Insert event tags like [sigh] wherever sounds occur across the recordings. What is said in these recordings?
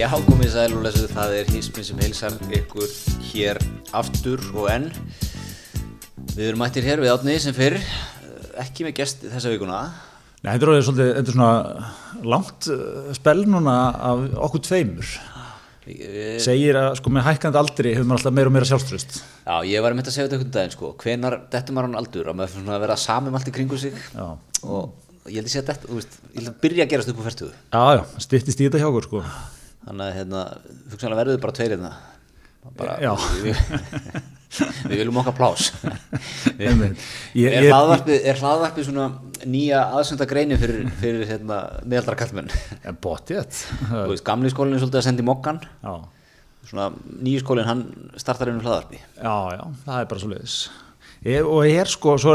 Já, komið sæl og lesuð, það er Hismin sem heilsar ykkur hér aftur og enn. Við erum mættir hér við átni sem fyrr, ekki með gest þessa vikuna. Nei, þetta er svolítið, þetta er svona langt uh, spell núna af okkur tveimur. Við- Segir að sko með hækkandi aldri hefur maður alltaf meira og meira sjálfströst. Já, ég var að mynda að segja þetta einhvern daginn, sko. Hvenar dettur maður hann aldur að maður fyrir að vera samum allt í kringu sig Já. og ég held að segja þetta, þú veist, ég held að byrja að gerast upp á færtugu. Já, já, styttist í þetta hjá okkur sko. Þannig að, hérna, hugsanlega verður bara tveir hérna. Bara. Við, við viljum okkar plás. [laughs] Er, hlaðvarpið, svona nýja aðsönda greini fyrir, fyrir hérna, meðaldra kallmenn? Veist, gamli skólinn er svolítið að senda í mokkan svona nýju skólinn, hann startar inn um hlaðarpi já, já, það er bara svo leiðis. Ég, og ég er sko, svo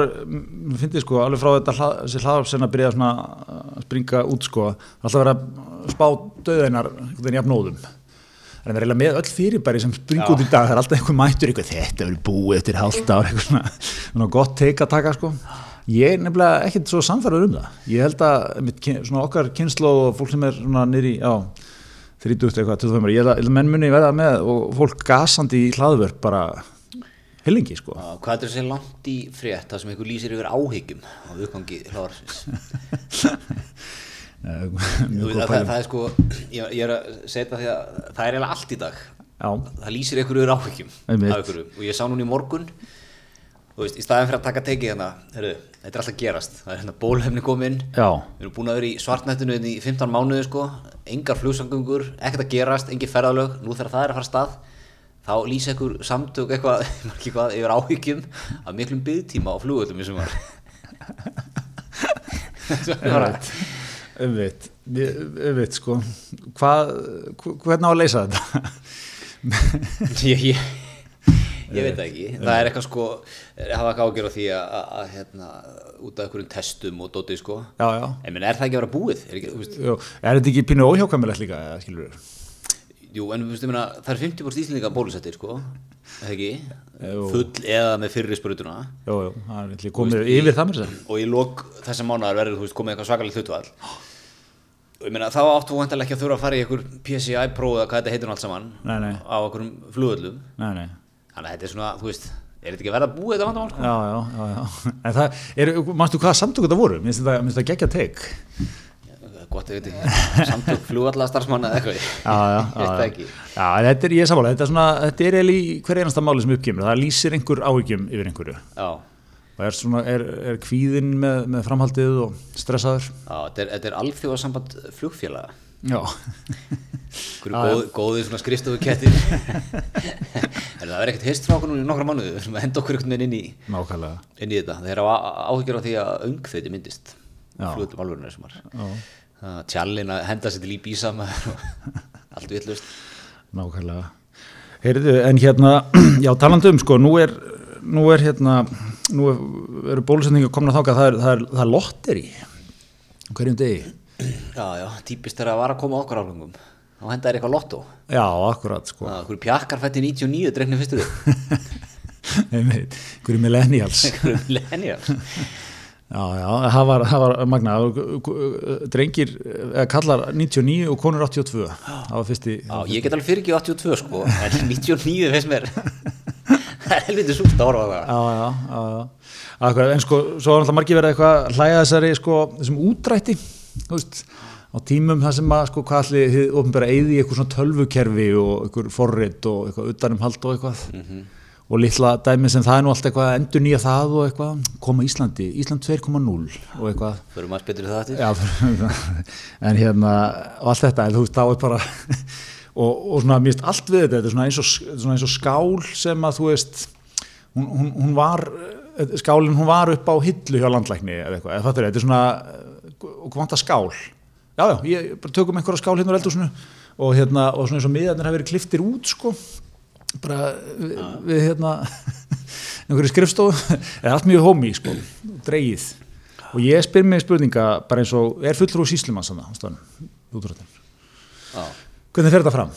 finnst ég sko, alveg frá þetta hlað, þessi hlaðarp sem að byrja svona að springa út sko, alltaf vera að spá döðeinar einhvern veginn jafnóðum. Það er eiginlega með öll fyrirbæri sem springa út í dag, það er alltaf einhver mættur eitthvað, þetta verður búið eftir halvt ár, eitthvað svona, svona gott teika taka sko. Ég er nefnilega ekkert svo samfærður um það. Ég held að mitt, svona okkar kynslu og fólk sem er svona nýri, já, 30 eitthvað, 25 ára, ég held að- menn muni verða með og fólk gasandi í hlaðvörp bara hellingi sko. Já, Hvað er þetta að segja langt í frétt það sem einhver lýsir yfir áhyggjum á uppgangi [laughs] góð það, pæling. það er sko, ég, ég er að setja því að það er eiginlega allt í dag. Já, það lýsir einhverju yfir áhyggjum og ég sá núna í morgun þú veist, í staðin fyrir að taka tekið hérna þetta er alltaf gerast, það er hérna bólhefni komin já, við erum búin að vera í svartnættinu hérna í 15 mánuði sko, engar flugsangungur ekkert að gerast, engin ferðalög. Nú þegar það er að fara stað þá lýsa einhver samtök eitthvað, [laughs] ég maður ekki hvað, yfir áhyggjum af miklum byggtíma á flugöldum í sumar. [laughs] Einmitt, einmitt. Sko, hvað, hv- hvernig á að leysa þetta? [laughs] ég, ég, ég veit ekki. Það er eitthvað sko hafa ekki ágjör á því að, hérna, út af einhverjum testum og dótið sko. Já, já, en er það ekki að vera búið? Er, ekki, er þetta ekki pínu óhjákvæmilegt líka, skilur við? Jú, en veist, meina, það er 50% íslendinga bólusettir sko eða ekki, Jú. full eða með fyrri sprutuna Jú, jú, það er komið yfir það mér sér. og í lok þessa mánuðar verður þú komið eitthvað svakalega hlutvall og ég meina þá áttu vantarlega ekki að þurfa að fara í einhver PCI próf eða hvað þetta heitir allt saman Nei, nei. á einhverjum nei, þannig að þetta er svona, þú veist, er þetta ekki að verða búið þetta vandamál sko? já, já, já, já. En það, mannstu hvaða samtök þetta voru? Minnst þetta, minnst þetta? Gott, ég veit ekki, samtök flugalla starfsmanna eða eitthvað, ég veit það ekki. Þetta er, ég er sammála, þetta er svona, þetta er eiginlega hver einasta máli sem uppkemur, það lýsir einhver áhyggjum yfir einhverju. já, Og er svona, er, er kvíðinn með, með framhaldið og stressaður? já, þetta er, þetta er alþjóðasamband flugfélaga. Já. Hverju góð, góði svona skristofu kettir [laughs] en það er ekkert hist frá okkur núna í nokkra mánuði? Við erum að henda okkur inn í, inn í þetta. Þeir á- áhyggjur á því að öngþveiti myndist. Já. flugullum alvörunni sem var Já. Tjallin að henda sér til í bísa maður og [laughs] allt villust Nákvæmlega. Heyrðu, en hérna, [clears throat] já, talandi um, sko, nú er, nú er hérna, nú er, eru bólusendingar komin að þáka, það er, það er, það er lotteri hverjum degi. já, já, típist er að vara að koma okkur álfengum þá henda er eitthvað lottó Já, akkurat, sko. hverju pjakkar fætti 99 dregnir fyrstu við [laughs] Einmitt, hverjum millennials. [laughs] hverju millennial Já, já, það var, það var magna, drengir, eða kallar 99 og konur 82, það var fyrsti, já, ég get alveg fyrir ekki 82 sko en 99 finnst mér [laughs] það er helviti súpt að horfa á það. Já, já, já. Akkurat, en sko, svo var alltaf margir verið eitthvað að hlæja þessari, sko, þessum útrætti, þú veist, á tímum það sem að, sko, hvað allir þið ofnbæra eyði í eitthvað svona tölvukerfi og eitthvað forrit og eitthvað utanum hald og eitthvað og litla dæmi sem það er nú allt eitthvað að endur nýja það og eitthvað, koma Íslandi, Ísland 2.0 og eitthvað, fyrir maður betur það eftir já, en hérna, og allt þetta, en þú veist, þá er bara, og, og svona, mér finnst allt við þetta, þetta er svona eins og, svona eins og skál sem að, þú veist, hún, hún, hún var, skálinn hún var upp á hillu hjá landlækni eða eitthvað, eða þetta er svona, og hvað vantar skál? Já, já, ég bara tökum einhverja skál hérna úr eldhúsinu og hérna, og svona eins og miðarnir hafa verið kliftir út, sko, bara við, við hérna, [laughs] einhverju skrifstofu, er allt mjög homi, sko, dreigið. Og ég spyr mig spurninga bara eins og, er fullur úr útrúttin? já, Hvernig fer þetta fram?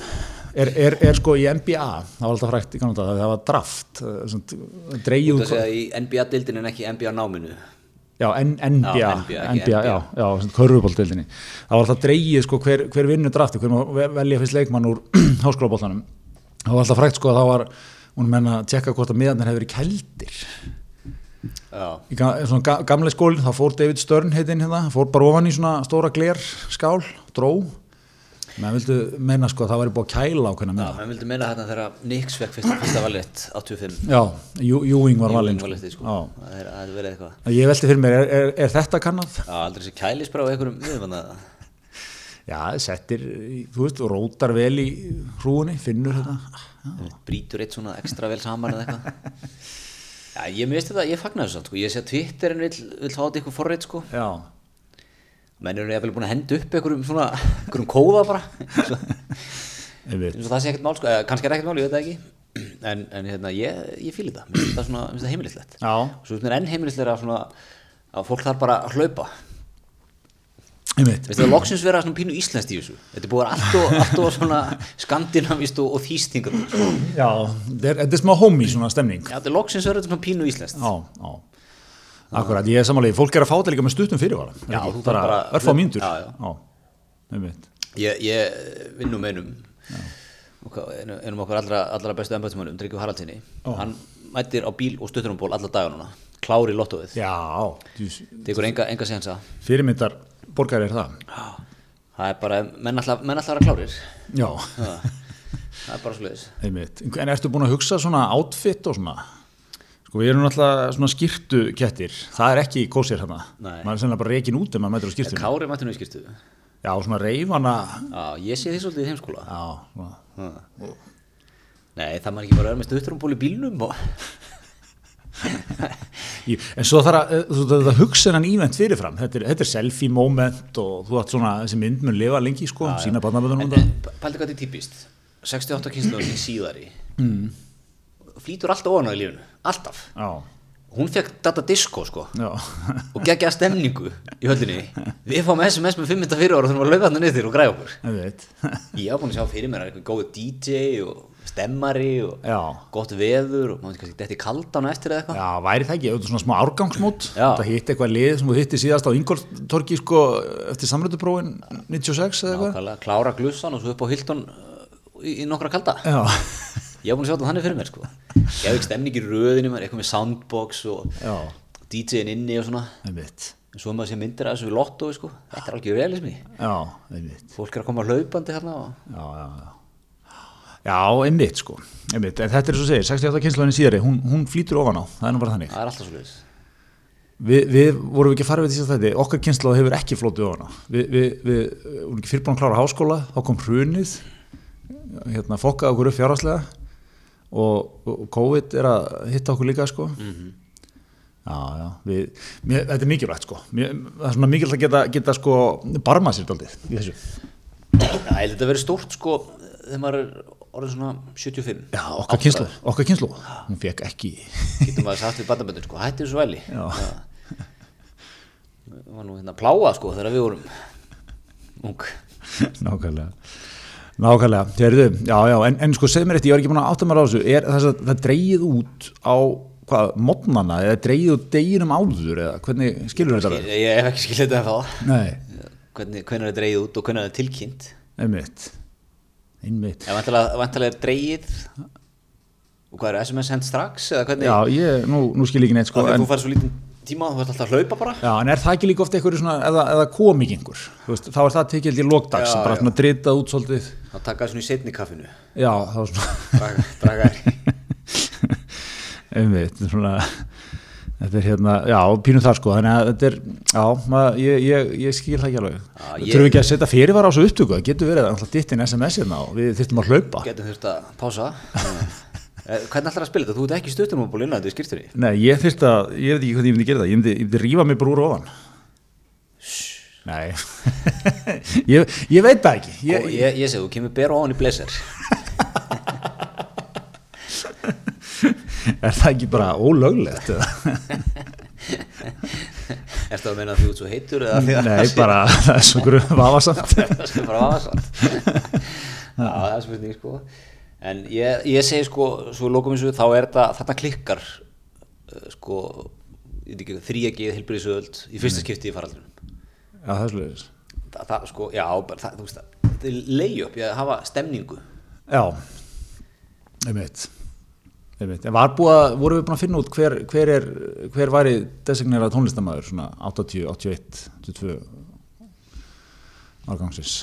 Er, er, er sko í NBA, það var alltaf frækt í kannada, það var draft, dreigið út að segja í NBA-dildin en ekki NBA-náminu Já, NBA, NBA, já, já, körfuboltildinni. Það var alltaf dreigið sko hver, hver vinnur drafti, hver velja fyrst leikmann úr [clears throat] háskólaboltanum. Það var alltaf frækt sko að það var, hún menna að tjekka hvort að miðarnir hefur verið kældir. Já, Í svona ga, gamle skólinn, þá fór David Stern heitinn hérna, fór bara ofan í svona stóra gler skál, dró. Menn vildu menna sko að það væri búið að kæla ákveðna já, miða. menn vildi meina þarna þegar Nix fekk fyrsta, fyrsta valið 85 Já, Jú- Ewing var valið, sko. Já. Það er, er verið eitthvað Ég velti fyrir mér, er, er, er þetta kannad? Já, aldrei þessi kælisbrá á einhverjum miðum að Já, settir, þú veist, rótar vel í hrúunni, finnur þetta. brýtur eitt svona ekstra vel saman eða eitthvað. [laughs] Já, ég minnst þetta, ég fagnar þessu samt, sko. ég sé að Twitterin vill fá þetta ykkur forrið sko. Já, menn eru jafnvel búin að henda upp einhverjum svona, einhverjum kóða bara. [laughs] Það sé ekkert mál, sko. eða kannski er ekkert mál, ég veit það ekki. En, en hérna, ég, ég fíli það mér finnst það það heimilislegt. Já, svo finnst mér enn heimilislega svona að fólk þarf bara að hlaupa Veistu það loksins vera svona pínu íslenskt í þessu Þetta er búið allt og, svona skandinavist og, þýstingur. Já, þetta er, þetta er smá homie svona stemning. Já, þetta er loksins þetta svona pínu íslenskt Já, já. Akkurat, ég er samanlega, fólk er að fá þetta líka með stuttum fyrirvara. er Já, þú þarf bara, bara- örfá mínútur. Já, já. Ég. Ég, ég vinn nú með einum einum okkar allra, allra bestu embættismönnum, Dryggju Haraldsinni Hann mættir á bíl og stuttur um ból alla daga núna Klári séansa fyrirmyndar borgar er það. Það er bara, menn alltaf, menn alltaf vera klárir Já, Það það er bara veit. En ertu búin að hugsa svona outfit og svona? Sko, við erum náttúrulega svona skýrtu kettir. Það er ekki kósir hérna. Nei. Maður er sennilega bara reikin út ef maður mætir á skýrtunum. Kári mættir nú í skýrtu Já, svona reifana. Já, ég sé því svolítið í heimskóla Já, svona. Ha. Nei, það maður ekki bara með stuttur um ból í bílnum og [laughs] en svo þarf að, þú þarf að hugsa hennan ívent fyrirfram, þetta er, þetta er selfie moment og þú átt svona, þessi mynd mun lifa lengi sko, sína barnaböðunum En pældi hvað þetta er típist. 68 kynsluðin [clears throat] síðari. Mm. Flýtur alltaf ofan á í lífinu. Alltaf. Já, Hún fekk data disco sko. Já, [laughs] Og geggjaða stemningu í höllinni. Við fáum SMS með 5 minna fyrir ára og þurfum að laupa hann niður og græða okkur. Ég veit, Ég var búin að sjá fyrir mér að eitthvað góð DJ og stemmari og já, gott veður og maður kannski detti kaldan eftir eða eitthvað. Já, væri það ekki, auðvitað svona smá árgangsmót, það hitt eitthvað lið sem þú hitti síðast á Ingoltorki sko eftir samrönduprófin 96 eða eitthvað. Klára glussan og svo upp á Hilton í, í nokkra kalda. Já, Ég var búin að sjá þetta þannig fyrir mér sko. Ég hef ekki stemning í röðinu, eitthvað með soundbox og já, DJ-in inni og svona. Veit, En svo maður sé myndir af þessu við lottói sko. Þetta er alveg realismi. Fólk er að koma hlaupandi hérna og... já, já, já. Já, einmitt sko, einmitt, en þetta er svo segir, 68 kynsluðin síðari, hún, hún flýtur ofan á, það er nú bara þannig. Það er alltaf svo leiðis Vi, við vorum ekki að fara við því að þetta okkar kynsla hefur ekki flótið á. Hana við, við, við vorum ekki fyrirbúin að klára háskóla. Þá kom hrunið. Hérna fokkaði okkur upp fjárhagslega. Og, og COVID er að hitta okkur líka sko. Já já. Við, mér, þetta er mikilvægt sko. Mér, það er svona mikilvægt að geta, geta sko barmað sér daldið í þessu. Já, þetta verið stórt sko þegar maður orðin svona 75 já okkar kynslu, okkar kynslu hún fekk ekki Getur maður sagt við bandaböndin sko, hætti þessu væli Já. Það var nú hérna pláa sko þegar við vorum ung. Nákvæmlega. Nákvæmlega, þeirðu, já, já, en, en sko segð mér eitt, ég var ekki búin að átta mér á þessu. Er þess að það dreigið út á hvað, modnana, eða dreigið út deginum áður, eða hvernig skilur þetta Ég, ég hef ekki skilt þetta þá Nei, hvernig, hvernig er dreigið út og hvernig er tilkynnt? Einmitt einmitt, vantalega, vantalega er dreigið og hvað er SMS hend strax eða hvernig? Já, ég, nú, nú skil ég ekki neitt sko, en, þú fær svo lítinn tíma þú ert alltaf að hlaupa bara. Já, en er það ekki líka ofta eitthvað svona, eða, eða kom ekki einhver, þú veist, þá er það tekið held í lokdags, Já, bara já. svona dritað út svolítið, það svona í setni kaffinu. Já, þá er svona draga, draga þér [laughs] einmitt, svona þetta er hérna, já, pínum þar sko þannig að þetta er, já, maður, ég, ég, ég skil það ekki alveg, ég- þurfum ekki að setja fyrirvara á þessu upptöku, það getur verið að alltaf dittin SMS hérna og við þurftum að hlaupa. Getum þurft að pása. Eh, hvernig ætlar að spila þetta? Þú ert ekki stuttur múl innan þetta í skýrtunni Nei, ég þurfti að, ég veit ekki hvað ég myndi gera það, ég myndi, myndi rífa mig bara úr ofan. Nei. [laughs] Ég, ég veit það ekki. Ég, ég, ég, ég segi, þú kemur bera ofan í blazer [laughs] Er það ekki bara ólöglegt? eða? Ertu að meina að þú ert svo heitur Nei, bara [laughs] það er svo grunn vafasamt. Það sé bara vafasamt. Já, það er spurning sko. En ég, ég segi sko, svo lókum eins og þá er þetta, þarna klikkar eh, sko, þrýjagið heilbyrðisöld í fyrsta skipti í faraldunum Já, það er svolítið. það, það sko, já, það, þú veist það þetta er leiðjöp, ég hafa stemningu. Já, einmitt. En var búið að, voru við búin að finna út hver, hver er, hver væri designerað tónlistamæður, svona 80, 81, 82 árgangsins?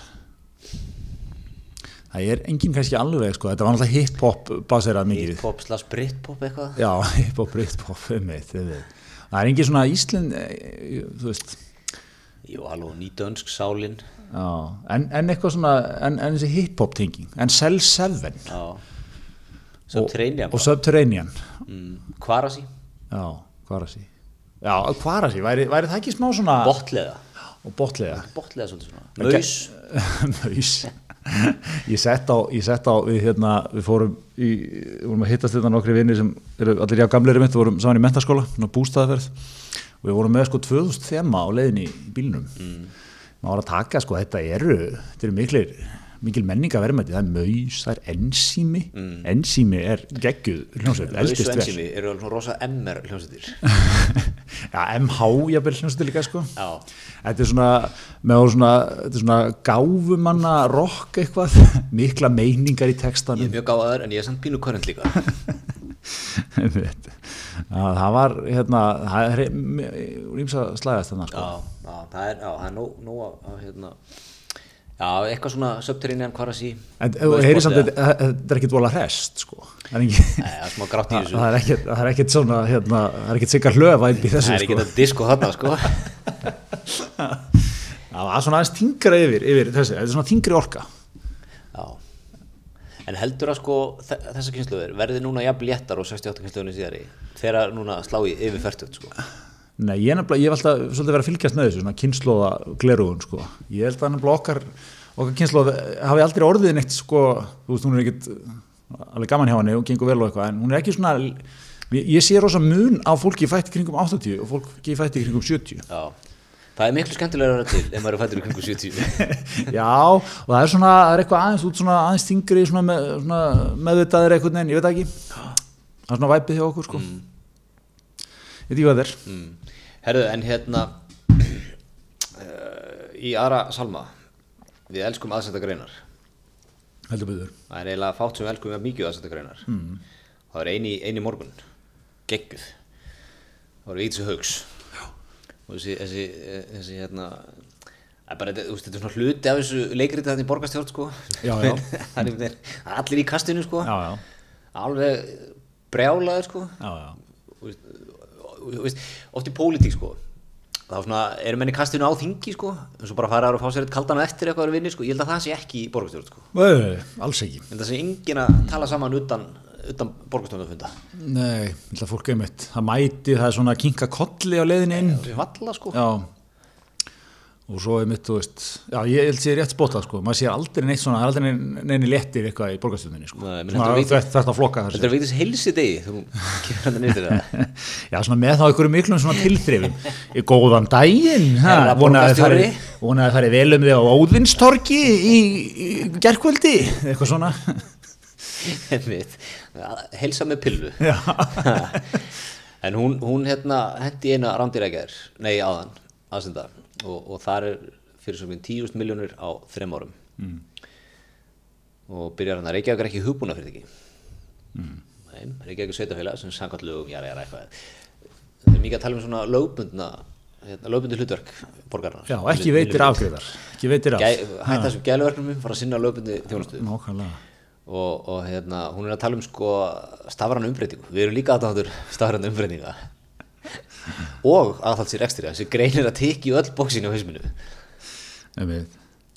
Það er enginn kannski alveg, sko, þetta var náttúrulega hip-hop baserað mikið. hip-hop slags britpop eitthvað? Já, [laughs] hip-hop, britpop, einmitt, einmitt. Það er engin svona Ísland, eh, þú veist, jú, alveg nýdönsk sálin. Já, en, en eitthvað svona, en, en þessi hip-hop tenging, en Cell 7 já Subterranean og Subterranean, mm, Kvarasi, já, Kvarasi. Já, Kvarasi, væri, væri það ekki smá svona, og botlega, svolítið svona Maus, [laughs] Maus. [laughs] ég sett á, ég sett á, við hérna, við fórum í, við vorum að hittast þetta nokkri vinni sem eru allir já gamleiri mitt, við vorum saman í mentaskóla, bústaðaferð og við vorum með sko 2000 þema á leiðinni í bílnum. Mm. Maður var að taka sko, þetta eru, þetta eru miklir, mikil menninga verðmætti, það er maus, það er ensími, mm. ensími er geggjuð hljómsveit, eldist vel. ensími eru alveg svona rosa MR hljómsveitir [laughs] Já, MH jafnvel hljómsveit líka sko. Já, Þetta er svona, með svona, svona gáfumanna rock eitthvað, [laughs] mikla meiningar í ég textanum. er mjög gáðaður en ég er samt pínu körend líka [laughs] það var hérna, það er rýmsa slæðast þannig sko. Já, já, það er, já, það er nóg, nóg að hérna Já, eitthvað svona Subterranean Kvarasi En þú heyrir samt að þetta er ekkit vola hrest sko. það er er smá grátt í [laughs] þessu. það er er ekkit svona hérna, það er ekkit sikkar hlöfa í þessu Það er sko. þetta disco þarna, sko. [laughs] Það var svona aðeins þingra yfir, yfir þessi, þetta er svona þingri orka. Já. En heldur að sko þe- þessa kynsluður verði núna jafn léttar og 68 kynsluðunni síðari þegar núna slá í yfir 40 sko Nei, ég, nefnilega, ég hef alltaf svolítið verið að fylgjast með þessu svona kynnslóða glerugun sko. ég held að nefnilega okkar, okkar kynnslóð hafi aldrei orðið neitt sko, þú veist, hún er ekkit alveg gaman hjá henni og gengur vel og eitthvað en hún er ekki svona ég, ég sé rosa mun á fólki í kringum 80 og fólki í kringum 70 Já Það er miklu skemmtilega að vera til ef maður er fættur í kringu 70 [laughs] Já, og það er svona, það er eitthvað aðeins út svona aðeins þingri svona, með, svona meðvitaðir eitthvað neginn, ég veit ekki það er svona væpið hjá okkur sko Mm. ég veit ekki hvað það er mm. Herðu, en hérna uh, í aðra salma við elskum aðsenda greinar heldur betur það er eiginlega fátt sem við elskum við mikið aðsenda greinar mm. það er eini, eini morgun gegguð það var Vítsu Haugs og þessi, þessi, þessi hérna er bara, þetta, þetta er svona hluti af þessu leikriti þannig í borgarstjórn, sko. Já, já. [laughs] það er er allir í kastinu, sko. já, já, Alveg brjálaður, sko. og- oft í pólitík sko. Þá svona, eru menn í kastinu á þingi sko en svo bara fara þar og fá sér eitt kaldan eftir eitthvað að vinni sko, ég held að það sé ekki í borgarstjórn sko. Nei, alls ekki. En það sé engin að tala saman utan, utan borgarstjórnafunda Nei, ég held að fólk er mitt. Það mæti, það er svona að kinka kolli á leiðinni inn. Það sé valla sko. Já og svo er mitt, þú veist já, ég held sér rétt spotað, sko, maður sér aldrei neitt svona, það er aldrei neini, neini léttir eitthvað í borgarstjórninni, sko, Nei, svona þetta þetta að flokka þetta þessu. er að veitis heilsi degi hún kemur hann nýttir það Já, svona með þá einhverju miklum svona tilþrifum. Í góðan daginn vonaði það að fari vel um þig á Óðinstorki í, í gerkvöldi eitthvað svona. [laughs] Heilsa með pillu. Já, en hún, hún hérna hendi eina rándirækjar nei áðan, aðsenda og, og þar er fyrir svo minn 10.000 miljónir á þrem árum. Mm. og byrjar hann að Reykjavík er ekki hugbúna fyrir ekki mm. nei, Reykjavík er sveitafélag sem samkvæmt lögum, já, já, eitthvað. Það er mikið að tala um svona lögbundna hérna, lögbundu hlutverk borgarnar já ekki veitir afgriðar ekki veitir af Gæ, hætta þessum gæluverknum fara að sinna lögbundi þjónustu. Nákvæmlega. Og, og hérna, hún er að tala um sko stafran umbreytingu, við erum líka aðdándur stafran umbreytinga og aðhalds í rekstri, þessi greinir að teki öll bóksinni á hausminu.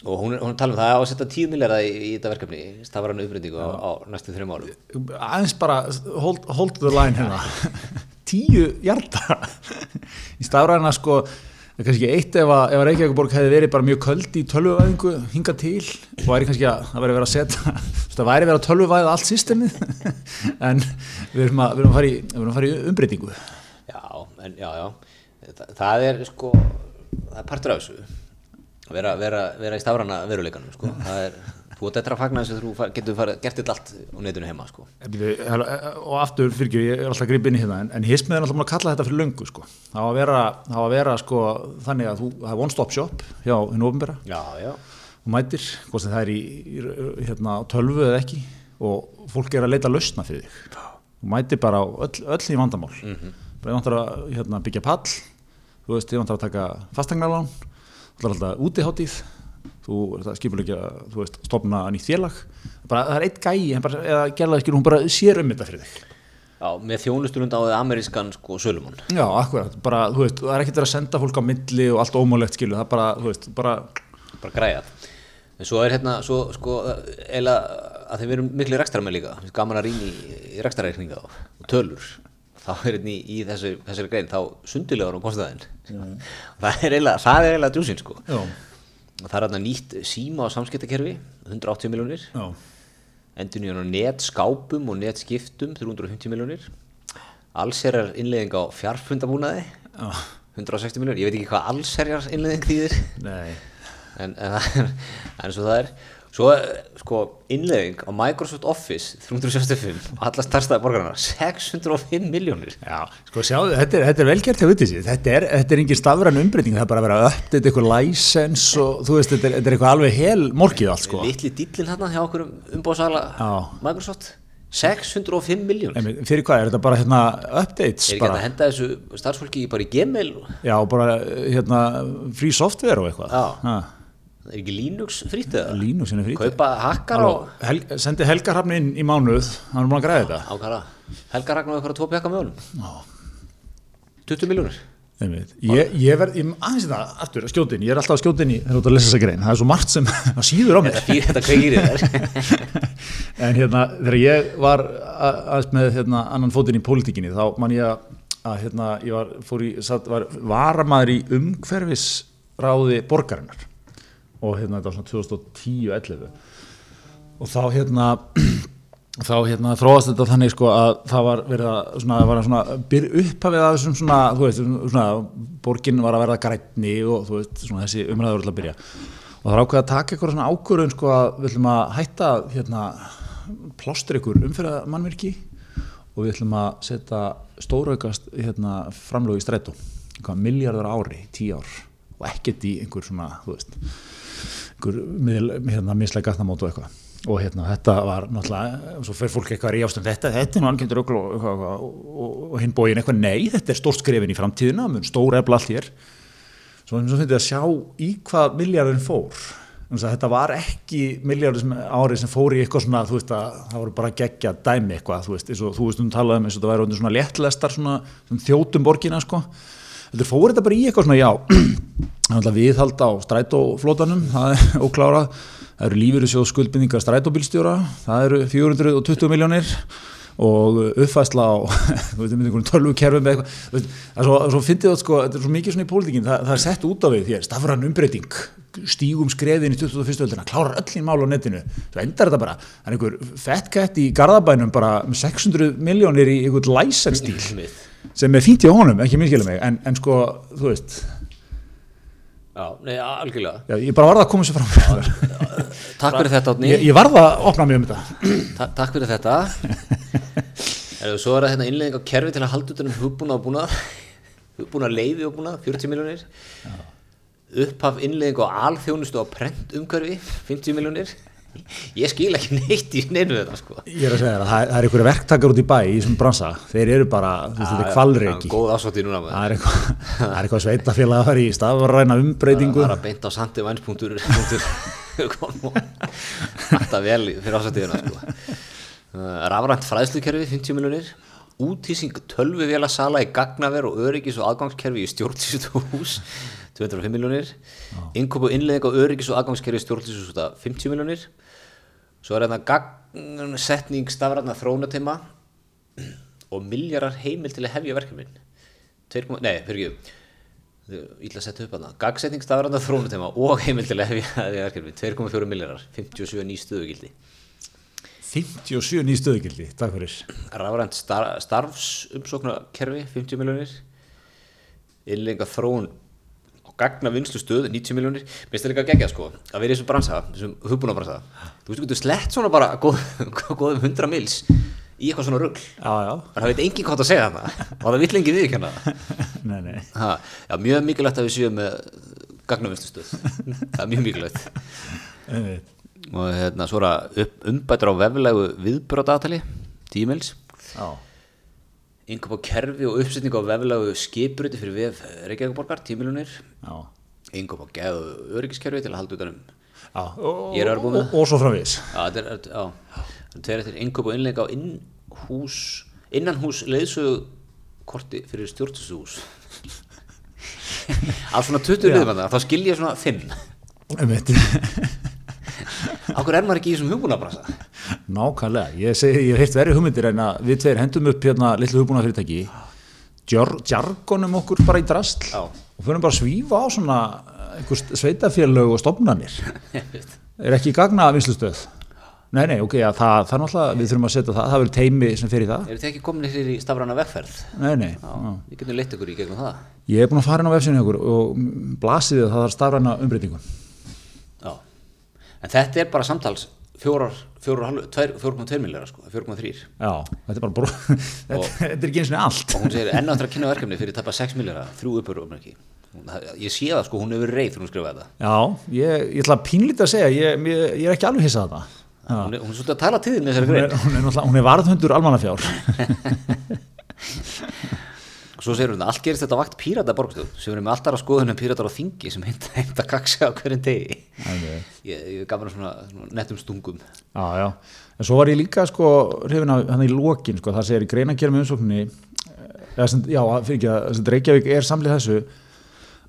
Og hún hún tala um það að setja 10 miljardar í, í þetta verkefni, stafran umbreytingu á, á næstu þreim árum. Aðeins bara hold, hold the line hérna. [laughs] Tíu hjarta í stafræðina sko það kannski eitt ef að, ef að Reykjavíkuborg hefði verið bara mjög köld í tölvuvæðingu hinga til og væri kannski að það væri verið að setja [laughs] það væri verið að tölvuvæða allt systemið. [laughs] En við erum að, við erum að, fara, í, við erum að fara í umbreytingu Já, en já, já. Það, það er sko það er partur af þessu. Að vera, vera, vera í stafrana veruleikanum sko. það er Þú átt eftir að fagna þess að þú far- getur farið, gert þetta allt á netinu heima sko. og aftur fyrir ég er alltaf grip inn í hérna en, en hismið er alltaf að kalla þetta fyrir löngu sko. það á að vera, það á að vera sko, þannig að þú, það er one stop shop hjá hinn ofinbera Já, já. Og mætir, hvort sem það er í, í hérna, á tölvu eða ekki og fólk er að leita lausna fyrir þig. Og mætir bara öll, öll í vandamál bara ég vantar að hérna, byggja pall. Þú veist, ég vantar að taka fastegnarlán þú ætlar alltaf útiháttíð þú ert að skipulegja, þú veist, stopna nýtt félag. Bara, það er eitt gæi, hann bara, eða gerlaði skilur, hún bara sér um þetta fyrir þig. Já, með þjónusturund á amerískan sko sölumann Já, akkurat, bara, þú veist, það er ekkert að senda fólk á milli og allt ómálegt skilur, það bara, þú veist, bara bara græjað. En svo er hérna, svo sko eila að þeim erum miklu rekstramenn líka. Mér finnst gaman að rýna í, og, og tölur þá er hérna í, í þessu, þessari grein þá sundilegur á [laughs] er eiginlega, það er eiginlega djúsin sko. Já, og það er hérna nýtt síma og samskiptakerfi 180 miljónir endur nýjan á netskápum og netskiptum 350 miljónir allserjar innleðing á fjarfundabúnaði já, 160 miljónir, ég veit ekki hvað allserjar innleðing þýðir. En, en, það er- [laughs] en svo það er svo er, sko innlegging á Microsoft Office 365 og alla starfstæði borgarna 605 miljónir Já, sko sjáðu, þetta er, þetta er velgert hjá vitið sér, þetta er, þetta er engin stafræn umbreyting, það er bara að vera að uppdate eitthvað license og þú veist, þetta er, þetta er eitthvað alveg hel morgið allt sko. litli dýllin hérna hjá okkur umbóðsala Já. Microsoft 605 miljónir Einmitt, Fyrir hvað, er þetta bara hérna updates er ekki að henda þessu starfsfólki bara í Gmail já, bara hérna free software og eitthvað. Já. Það er ekki Linux frýtt eða Linux er frítið. kaupa hakkar Halló, og Hel, sendi Helga Hrafn inn í mánuð, hann er búin að græða þetta. ákara Helga Ragnar okkur að tvo pjaka Já. 20 miljónir. Ég, ég verð, ég, aðeins þetta, aftur, skjótin, ég er alltaf að skjótin í þú ert að lesa þessa grein, það er svo margt sem [laughs] að síður á mér. þetta, kveikir í þér [laughs] En hérna, þegar ég var að- aðeins með hérna, annan fótinn í pólitíkinni, þá man ég að, að hérna, ég var, fór í, satt, var varamaður í umhverfisráði borgarinnar og hérna, þetta var svona 2010-11 og þá hérna, [clears throat] þá hérna þróast þetta þannig sko að það var verið að svona, var að svona byr upphafið að þessum svona, þú veist, svona borgin var að verða grænni og þú veist, svona þessi umræður alltaf að byrja. Og það er ákveð að taka eitthvað svona ákvörðun sko að við ætlum að hætta hérna plástur ykkur umfyrir mannvirki og við ætlum að setja stóraukast hérna framlög í strætó eitthvað miljardar ári, tíu ár. Og ekkert í einhver svona, þú veist hérna, mislega gatnamót og eitthvað. Og hérna þetta var náttúrulega svo fer fólk eitthvað að rífast um þetta þetta er nú algjöndur ögl og, og, og, og, hinn bóin eitthvað nei, þetta er stórt skrefin í framtíðina mun stór efla allt hér. Svo, finnst ég að sjá í hvað miljardin fór. Þetta var ekki miljardur árið sem fór í eitthvað svona, veist að það voru bara geggja dæmi eitthvað, þú veist, þú veist um talað um eins og þetta væri svona léttlestar svona, svona þjótum borgina sko þetta fór þetta bara í eitthvað svona, já [clears throat] viðhald á strætóflótanum það er [laughs] óklárað, það eru lífyrirsjóð skuldbindingar strætóbílstjóra það eru 420 miljónir og uppfæsla á [laughs] tölvukerfum eða eitthvað. Það er svo, fyndið það sko, þetta er svo mikið svona í pólitíkin, það, það er sett út af við hér, stafran umbreyting stígum skrefin í 21. öldina, klárar öll í mál á netinu, svo endar þetta bara. Það er einhver fettkætt í Garðabænum bara með 600 miljónir í einhvern læsenstíl sem er fínt í honum, ekki minnskilja mig, en, en sko þú veist, Já, nei, algjörlega. Já, ég bara varða að koma sér fram Takk fyrir þetta, Átni ég, ég varða að opna mig um þetta. Ta Takk fyrir þetta. [laughs] Erum Svo er það hérna innlegging á kerfi til að halda utan um hugbúna og búna hugbúna leiði og búna, 40 miljónir upphaf innlegging á alþjónustu á prent umhverfi 50 miljónir Ég skil ekki neitt í neinu þetta sko. Ég er að segja það, það er einhverju verktakar út í bæ í þessum bransa, þeir eru bara þetta er kvalreiki það er eitthvað, sveitafélag að fara í stafræna umbreytingu. Það er að beinta á sandi vænspunktur Þetta [laughs] vel fyrir ásættiðina sko. Uh, Rafrænt fræðslukerfi 50 miljonir Útýsing tölvuvéla sala í gagnaver og öryggis og aðgangskerfi í stjórnsýstuhús 205 miljonir Innkopu innleðing á öryggis og aðgangskerfi í stjórnsýstuhús 50 miljonir Svo er þetta gagnsetning stafræna þróunateima og milljarar heimil til að hefja verkefnin. 2, nei, fyrir ekki. Ítla að setja upp hana gagsetning stafranda þrónutema og heimildilega hefði verkefni 2,4 miljardar 57 ný stöðugildi. 57 ný stöðugildi, takk fyrir. Rafrænt star starfsumsóknarkerfi 50 miljonir innlenga þróun á gagna vinslu stöð, 90 miljónir mér finnst það líka að gegja sko, að vera í þessum bransa þessum hugbúna bransa, þú veist, þú getur slett svona bara góð, [laughs] góðum 100 mils í eitthvað svona já, það veit enginn hvað átt að segja þarna. Og það vill [laughs] nei, nei. Ha, já, mjög mikilvægt að við séum gagna vinslu stöð. Það er mjög mikilvægt. Og hérna, svo að upp, umbætur á veflegu viðbrótatali, 10 mils Já, Innkaup á kerfi og uppsetning á veflegu skipruti fyrir vef Reykjavíkuborgar, 10 miljonir. Innkaup á geð og öryggiskerfi til að halda utanum. Ég er að vera búinn með og, svo framvís þetta er, þetta- þetta eftir innkaup og innleika á innhús, innanhús leiðsögu korti fyrir stjórnstúshús. [laughs] Af svona 20 liðum að það, þá skil ég svona 5. Einmitt. [laughs] Akkur er maður ekki í þessum hugbúnabrasa? Nákvæmlega, ég hef heilt verið hugmyndir en að við tveir hendum upp hérna litlu hugbúna fyrirtæki djargonum okkur bara í drastl Já. og fyrir bara að svífa á svona sveitafélög og stofnanir. [laughs] Er ekki gagna vinslustöð nei, nei, ok, ja, það, það er náttúrulega við þurfum að setja það, það verður teimi sem fyrir það. Eru þið ekki komin hér í stafrana vegferð? nei, nei, Já, við getum leitt ykkur í gegnum það. ég er búin að fara inn á vefsinu okkur og blasiðið að það er stafræna umbreytingu Já, en þetta er bara samtals fjórar, fjórar, hálfu- tvær- 4,2 milljar sko, 4,3 já, þetta er bara brú [laughs] þetta, er ekki eins og allt. Og hún segir enn áttur að kynna verkefni fyrir tapa 6 milljar þrjú uppur um ekki. Ég sé það sko, hún hefur reið þegar hún skrifaði þetta. Já, ég, ég ætla að pínlítið að segja ég, ég, ég er ekki alveg hissað þetta. Hún er, hún er svolítið að tala til þín með þessari hún grein. er, hún er, hún er varðhundur almannafjár. og [laughs] [laughs] svo segir hún að allt gerist þetta á vakt pírata borgstöð sem verður með alltaf að skoðunum píratar á þingi sem heimta, heimta kaksa á hverjum degi. Alveg. ég, ég gaf mér svona, svona nettum stungum. Já, já, en svo var ég líka sko hrifin af hann í lokin sko, það segir í greinagerð með umsókninni eh, já, fyrir ekki að Reykjavík er samlið þessu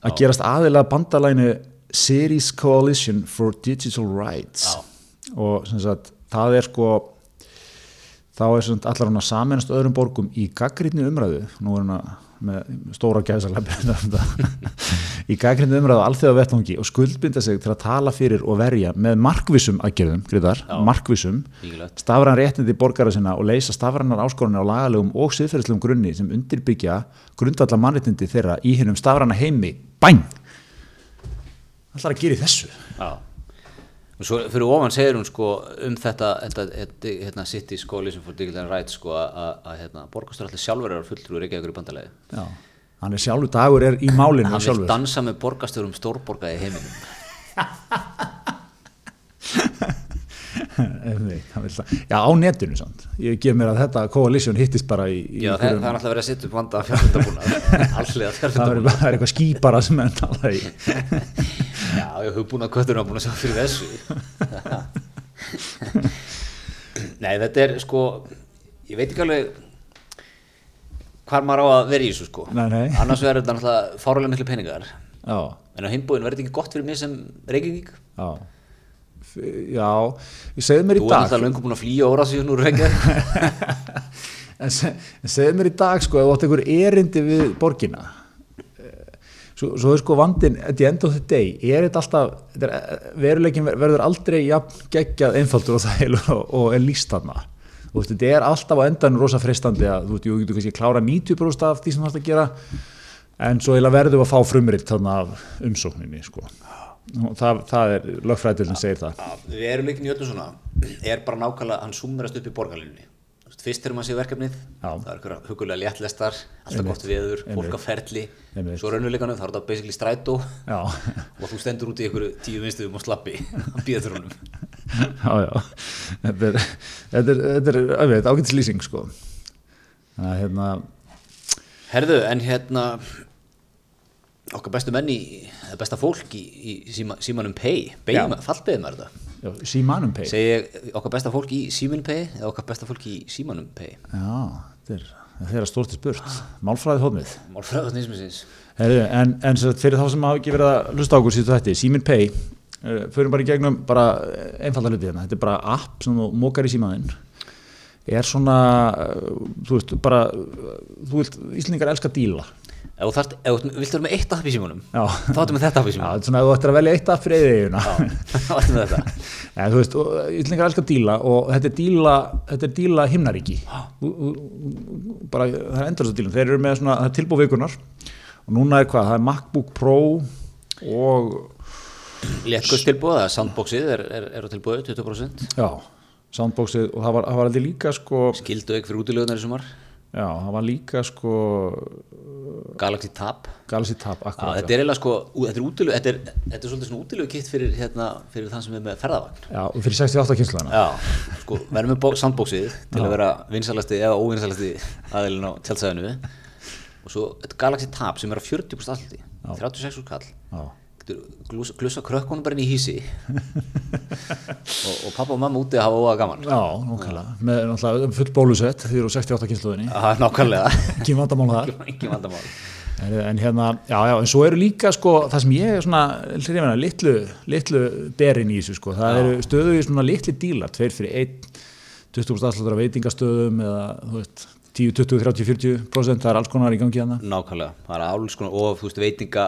að gerast aðilega bandalænu Series Coalition for Digital Rights. Já. og sem sagt, það er sko þá er sagt allar hann að saminast öðrum borgum í gaggrínni umræðu. Nú er hann að með stóra gæðsalega í gaggrínni umræðu á alþjóða vettvangi og skuldbinda sig til að tala fyrir og verja með markvissum aðgerðum, gríðar, Mikilvægt. stafran réttindi borgara sinna og leysa stafranar áskorunni á lagalegum og siðferðislegum grunni sem undirbyggja grundvallar mannréttindi þeirra í hinnum stafrana heimi. Bæn! Allar að gera þessu? Já. Og svo fyrir ofan segir hún sko um þetta, þetta, þetta hérna, City Coalition for Digital Rights sko að, að, að hérna, borgastur allir sjálfur er fulltrúi Reykjavíkur í bandalegi. Já. hann er sjálfur dagur er í málinu Hann vil dansa með borgasturum stórborga í heiminum. [laughs] [laughs] já á netinu samt ég gef mér að þetta coalition hittist bara í, í Já, það, er alltaf verið að setja upp vanda fjárfundabúna, [laughs] allslega það er, fjárfundabúna. það er eitthvað skýpara sem er tala í Já, ég hef búin að kvötur að búin að sjá fyrir þessu. [laughs] Nei, þetta er sko, ég veit ekki alveg hvar maður á að vera í þessu sko. Nei, nei. Annars verður þetta náttúrulega fárulega miklu peningar. já, En á himbúin verður þetta ekki gott fyrir mig sem Reykjavík? já já, ég segði mér í Þú er dag alltaf löngu búin að flýja óra síðan úr Reykjavík. [laughs] en se- en segðu mér í dag sko, ef þú átt einhver erindi við borgina eh, svo, svo er sko vandin at the end of the day, er þetta alltaf er, veruleikin ver- verður aldrei jafn geggjað einfaldur og það og, og er líst þarna þú veist, þetta er alltaf á endan rosa fristandi að þú veist, þú getur kannski að klára 90% af því sem það að gera en svo verðum við að fá frumritt þarna af umsókninni sko. Það, það er lögfræðilin segir það. Við erum leikin í öllu svona er bara nákvæmlega, hann summerast upp í borgarlinni fyrst þegar maður sé verkefnið Já. það er hugulega léttlestar alltaf gott veður, fólk á ferli. Svo raunuleikanum, þá er þetta basically strætó. Og þú stendur út í einhverju tíu vinstuðum og slappi að býða þér honum já, já. Þetta er, þetta er, er auðvitað, ágætis lýsing sko. Þannig að hérna Herðu, en hérna okkar bestu menn í eða besta fólk í, í síma, símanum pay. Fallbeðum er þetta? Símanum pay. Segi ég okkar besta fólk í símanum pay eða okkar besta fólk í símanum pay? Já, þetta er þeirra stórti spurt, málfræði hóðmið málfræðast nýsmisins en, en fyrir þá sem hafa ekki verið að hlusta á okkur síðan þetta, Símin Pay uh, förum bara í gegnum bara einfalda hluti hérna, þetta er bara app sem þú mókar í símaðinn er svona uh, þú veist, bara þú vilt, Íslendingar elska díla ef þú þarft, ef þú viltu vera með eitt app í símanum já, þá ertu með þetta app í já, þetta er svona ef þú ættir að velja eitt app fyrir eðiðina [laughs] þá ertu með þetta. [laughs] En, þú veist, og Íslendingar elskar díla og þetta er díla, þetta er díla himnaríki. Bara, það er endur þess að díla þeir eru með svona, það er tilbúð vikunar og núna er hvað, það er MacBook Pro og Léttkust tilbúið, það sandboxið er, er, er á tilbúið 20% já, soundboxið og það var, það var alveg líka sko skildu ekki fyrir útilegunar í sumar já, það var líka sko Galaxy Tab. Galaxy Tab Já, akkurat þetta er eiginlega sko, þetta er útilegu þetta er, þetta er svolítið svona útilegu kitt fyrir, hérna, fyrir þann sem er með ferðavagn. Já, og fyrir 68 kynsluðana Já, sko, verðum með bó- sandboxið til að vera vinsalasti eða óvinsalasti aðilin á tjálsæðinu og svo þetta Galaxy Tab sem er á 40% allti 36 úr kall. Já, glusa krökkunum bara inn í hísi [laughs] og, og pappa og mamma úti að hafa óa gaman. Já, nákvæmlega. Með náttúrulega full bólusett því eru 68 kynsluðinni Það er nákvæmlega. [laughs] Ekki vandamál þar. Ekki vandamál. En, en hérna, já, já, en svo eru líka sko, það sem ég er svona, hrifina, litlu, litlu berin í þessu sko, það eru stöðu í svona litli dílar, tveir fyrir einn, 20% afslutur af veitingastöðum eða, þú veist, 10, 20, 30, 40 prósent, það er alls konar í gangi hana. Nákvæmlega, það er alls konar og þú veist veitinga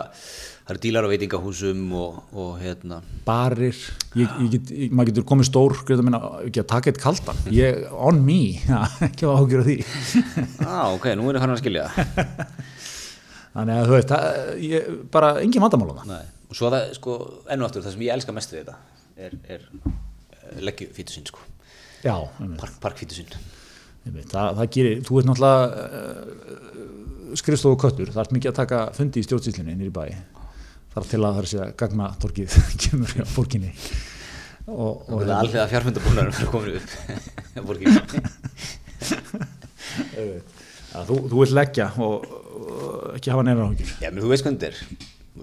það eru dílar á veitingahúsum og, og hérna Barir, ég, ég get, ég, maður getur komið stór, greiða minna, ekki að taka eitt kaldan, ég, on me, [laughs] ja, ekki að ágjöra því. [laughs] ah, ok, nú er það hann að skilja [laughs] Þannig að þú veist, það, ég, bara engin vandamál á það. Nei. og svo það, sko, enn og aftur það sem ég elska mest við þetta er, er leggju fítusinn, sko. Park, parkfítusinn Það, það gerir, þú veit náttúrulega uh, skrifstofu köttur, það er mikið að taka fundi í stjórnsýslinni nýri bæ þar til að það er sér að gagna torkið [laughs] kemur hjá fórkinni og, það er alveg að fjárfundabúnarum fyrir komin upp [laughs] borgin [laughs] að, þú, þú vilt leggja og, og ekki hafa neina áhyggjur. Já, menn þú veist hvernig þetta er.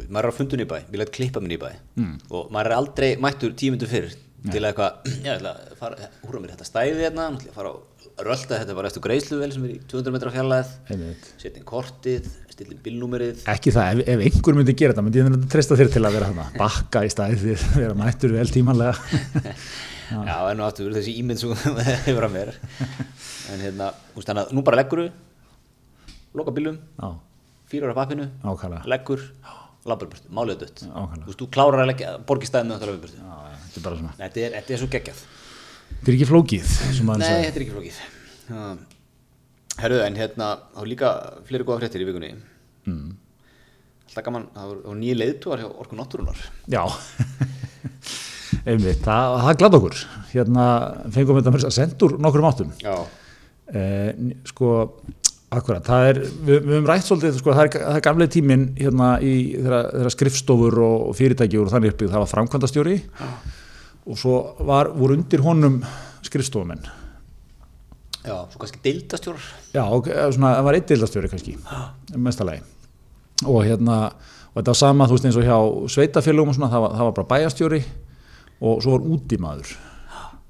Maður er á fundun í bæ, við lætt klippa minn í bæ. Mm. og maður er aldrei mættur tímundu fyrr til að eitthvað, [clears throat] já, ég ætla að fara húra mér þetta stæði hérna, ég ætla að fara að rölda þetta bara eftir greiðsluvel sem er í 200 metra fjarlæð setja inn kortið, stilla inn bílnúmerið. Ekki það, ef, ef einhver myndi gera þetta myndi ég myndi treysta þér til að vera hana bakka í staðið, vera mættur vel tímanlega. [laughs] Já, enn og aftur þessi ímynd sem þú [laughs] hefur að mér. En hérna, veist þannig að nú bara leggur þú loka bílum, fyrir á pappinu leggur, labbarburtu, málið dött. Þú veist, þú klárar að leggja, borgi stæðið með þetta labbarburtu Já, já, þetta er bara svona. Þetta er, þetta er svo geggjað Þetta er ekki flókið, Nei, þetta er ekki flókið Já. Herru, en hérna þá er líka fleiri góða fréttir í vikunni mm. Alltaf gaman, það voru nýja leiðtúar hjá Orku Náttúrunar Já, [laughs] einmitt, það, það glad okkur. Hérna fengum við þetta að senda úr nokkrum áttum. Já, Eh, sko, akkurat, það er, við, við höfum rætt svolítið, sko, það er, það er gamlega tíminn hérna í þeirra, þeirra skrifstofur og, fyrirtæki og þannig uppið, það var framkvæmdastjóri og svo var, voru undir honum skrifstofumenn. já, svo kannski deildastjórar Já, svona, það var eitt deildastjóri kannski, mestalagi. Og hérna, og þetta var sama, þú veist, eins og hjá sveitafélagum og svona, það var, það var bara bæjastjóri og svo var útimaður.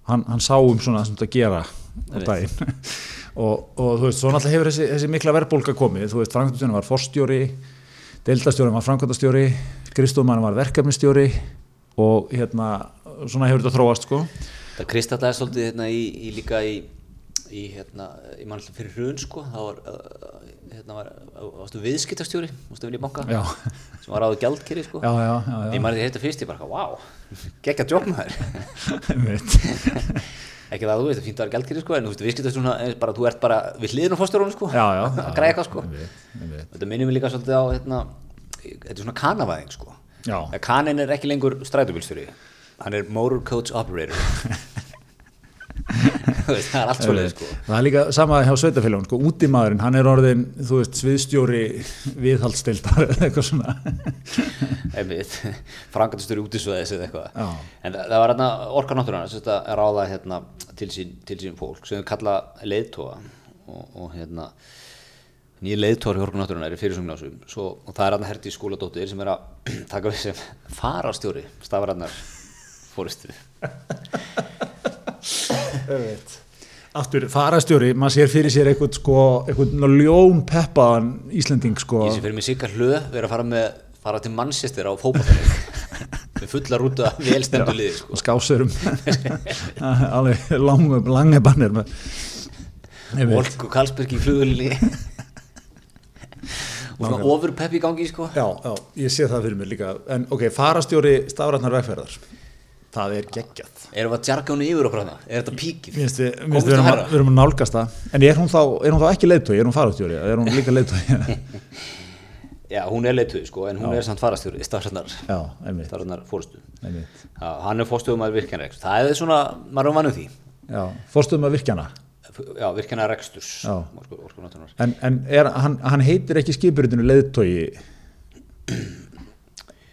Hann, hann sá um svona sem þetta gera á daginn. [laughs] og, og þú veist, svo náttúrulega hefur þessi, þessi mikla verðbólka komið, þú veist, framkvæmdastjóri var forstjóri, deildastjóri var framkvæmdastjóri, skrifstofmann var verkefnistjóri og hérna, svona hefur þetta þróast, sko. Það kristallaði svolítið hérna í, í líka í í hérna, í mannlega fyrir hrun sko, þá var uh, hérna var, varstu viðskiptastjóri, varstu að vinna í banka? Já, sem var áður gjaldkeri sko. Já, já, já, Ég maður því þetta fyrst, ég bara, wow, geggja jobb maður. [laughs] Einmitt. [laughs] ekki það að þú veist, það fínt að vera gjaldkeri sko en þú veist, viðskiptastjóri svona, eh, bara, þú ert bara við hliðinu fórstjórunum sko. Já, já. [laughs] að græða eitthvað sko. Þetta minnum við líka svolítið á hérna, þetta er svona kanavæðing sko. Kanin er ekki lengur strætóbílstjóri hann er motor coach operator. [laughs] Veist, það er allt svolítið sko. Það er líka sama hjá sveitafélagun, sko, útimaðurinn, hann er orðin, þú veist, sviðstjóri viðhaldstildar eða eitthvað svona. [laughs] frangatistjóri útisvæðis eða eitthvað. Já. en það, það var hérna orka náttúrulega að ráða hérna til sín, til sín fólk sem þau kalla leiðtóa og, og hérna nýja leiðtóri orka náttúrulega er fyrir sumnásum og það er hérna herti skóladóttir sem er að [clears throat] taka við sem farastjóri stafræðnar fóristu Aftur, farastjóri, maður sér fyrir sér eitthvað, sko, eitthvað ljón peppaðan Íslending, sko. ég sé fyrir mig sikar hlöð vera að fara með fara til Manchester á fótballtæling með fulla rúta velstendu liði sko. skásurum [laughs] alveg langu, lange bannir. Volk og Karlsberg í flugulinni og svona ofur pepp í gangi sko. Já, já, ég sé það fyrir mér líka. En ok, farastjóri stafrætnar vegferðar það er geggjað. Erum við að jargjónu yfir okkur hana er þetta píkið? Mér finnst við, finnst við, erum við erum að nálgast það. En er hún þá, er hún þá ekki leiðtói, er hún farastjóri er hún líka leiðtói [laughs] já, hún er leituð sko, en hún Já. er samt farastjóri stafræðnar Já, einmitt, stafræðnar fórustu einmitt. já, hann er fórstjóðum að virkjana rekstur það er svona, maður er um vannum því. Já, fórstuðum að virkjana. já, virkjana reksturs Já. orku, orku náttúrunar En, en er, hann, hann heitir ekki skipurutinu leiðtói [clears throat]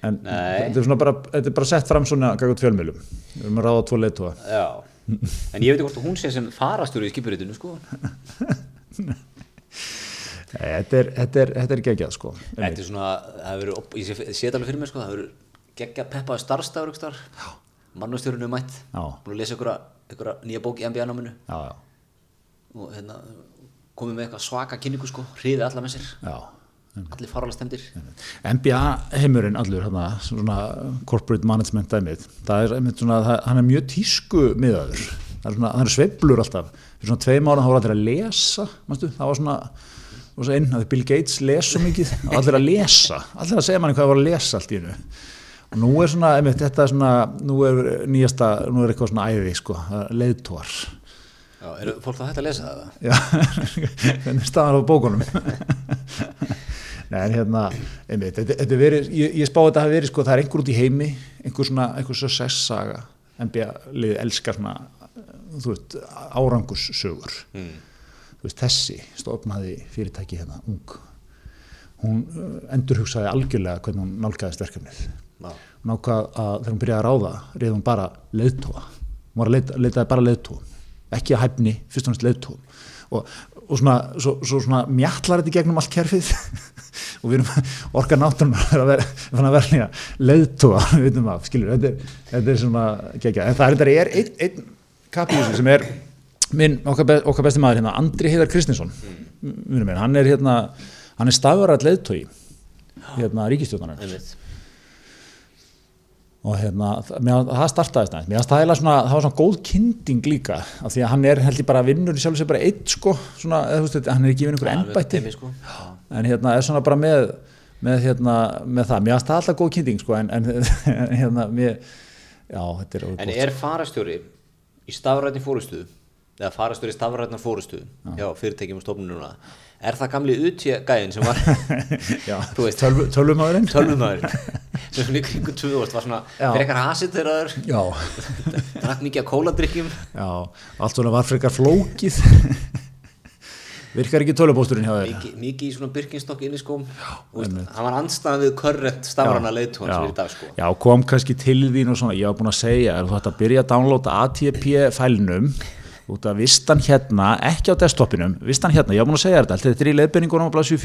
En þetta er, bara, þetta er bara sett fram svona gaggot fjölmjölum. Við erum að ráða tvo já, en ég veit ekki hvort hún sé sem farastjóri í skipuritinu sko. [laughs] Þetta er, þetta er, er geggjað sko. þetta er svona, það hefur verið, op- ég sé, sé þetta alveg fyrir mér sko, það hefur verið geggja peppaði starfstafur mannustjórinu mætt búin að lesa ykkur nýja bók í já, og hérna, komið með eitthvað svaka kynningu sko, hriði alla með sér. Já. Allir faralega stemdir MBA heimurinn allur, hana, svona corporate management dæmið, það er einmitt svona, hann er mjög tísku miðaður. Það er er sveiflur alltaf. Fyrir svona tveim ára þá voru allir að lesa, manstu, það var svona, var svo inn að Bill Gates les svo mikið, og allir að lesa, allir að segja manni hvað það var að lesa allt í hennu. Og nú er svona, einmitt, þetta er svona, nú er nýjasta, nú er eitthvað svona æði, sko, leiðtóar. Já, eru fólk það hægt að lesa það? Já, [laughs] hvernig staðan á bókunum [laughs] Nei, en hérna einmitt, þetta, þetta er verið, ég, ég spá að þetta hafi verið sko, það er einhver út í heimi einhver svona, einhver success saga NBA liðið elskar svona þú veist, árangurssögur Mm. þú veist, þessi stofnaði fyrirtæki hérna, ung. Hún uh, endurhugsaði algjörlega hvernig hún nálgæðist verkefnið. Já, hún ákvað að þegar hún byrjaði að ráða reyði hún bara leiðtóa hún var að leita, leitaði bara leiðtóum ekki að hæfni, fyrst og næst leiðtóum og, og svona, svo, svo svona mjallar þetta gegnum allt kerfið [laughs] og við erum orka náttúrum að vera, vera að verðlega leiðtóa við veitum að, skilur, þetta er, þetta er svona gegja, en það er, þetta er einn ein kapíusi sem er minn, okkar, okkar besti maður hérna, Andri Heiðar Kristinsson. Minn, hann er hérna hann er stafurrætt leiðtói hérna ríkistjóðanar og hérna, mér, það startaði þess mér það, var svona góð kynding líka af því að hann er held ég bara vinnur í sjálf sér bara eitt sko, svona, veist, hann er ekki vinn einhver Já, ennbætti sko. En hérna er svona bara með með, hérna, með það, mér það alltaf góð kynding sko, en, en hérna mér, já, þetta er En er farastjóri í stafrætni fórustu eða farastjóri í stafrætnar fórustu já, fyrirtækjum og stofnununa er það gamli utja gæðin sem var [laughs] já, þú veist, tölvu, tölvumæðurinn tölvumæður [laughs] sem svona í kringu 2000 var svona Já. frekar hasið þegar það já, [laughs] drakk mikið af kóladrykkjum. Já, allt svona var frekar flókið virkar ekki tölvupósturinn hjá þér? Mikið, mikið í svona Birkenstock inn í skóm hann var anstæðan við körrent stafrana leiðtón sem er í dag sko. Já, kom kannski til þín og svona, ég var búin að segja er þú ætti að byrja að downloada ATP fælnum. Út að vistan hérna ekki á desktopinum, vistan hérna, ég var búin að segja þetta þetta er í leiðbyrningunum á blasju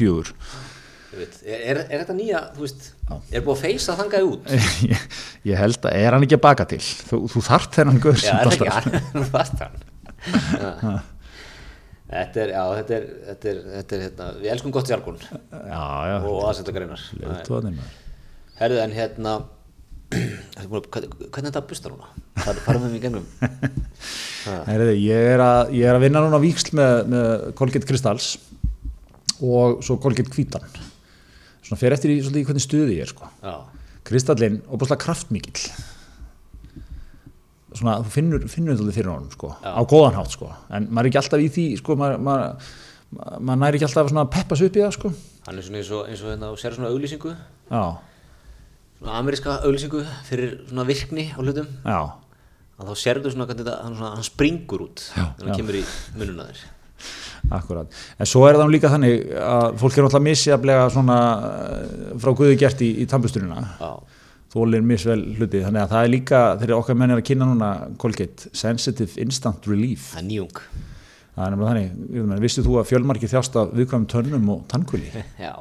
veit, er, er, þetta nýja, þú veist er búið að feysa þangaði út? [laughs] Ég, ég held að er hann ekki að baka til? Þú, þú þart þennan [laughs] [laughs] þetta er, já, þetta er þetta er, þetta er, hérna, við elskum gott jargon já, já, og aðsenda greinar leiðtóðanir maður. herðu en hérna [clears throat] hvernig er þetta að busta núna? Far- farum við mig í gegnum? [laughs] Heyriði, ég, er að, ég er að vinna núna víksl með, með Colgate Crystals og svo Colgate Hvítan. Svona fer eftir í, svolítið, í hvernig stuði ég er sko. já, Kristallinn opaslega kraftmikill svona þú finnur, finnur þetta fyrir honum sko, Já. á góðan hátt sko. en maður er ekki alltaf í því sko, maður, maður, maður næri ekki alltaf að peppa sig upp í það sko. hann er svona eins og, eins og hérna, þú sér svona auglýsingu. Já, svona ameríska auglýsingu fyrir svona virkni á hlutum. Já, að þá sérðu svona hvernig þetta, hann, svona, hann springur út Já, þegar hann kemur í mununa þér. Akkurat. En svo er það nú líka þannig að fólk er náttúrulega misjaflega svona eh, frá guði gert í, í tannbusturina já, þólir misvel hluti. Þannig að það er líka þegar okkar menn er að kynna núna Colgate Sensitive Instant Relief. Það er nýjung. Það er nefnilega þannig, vistu þú að fjölmarki þjást af viðkvæmum tönnum og tannkvili [laughs] já,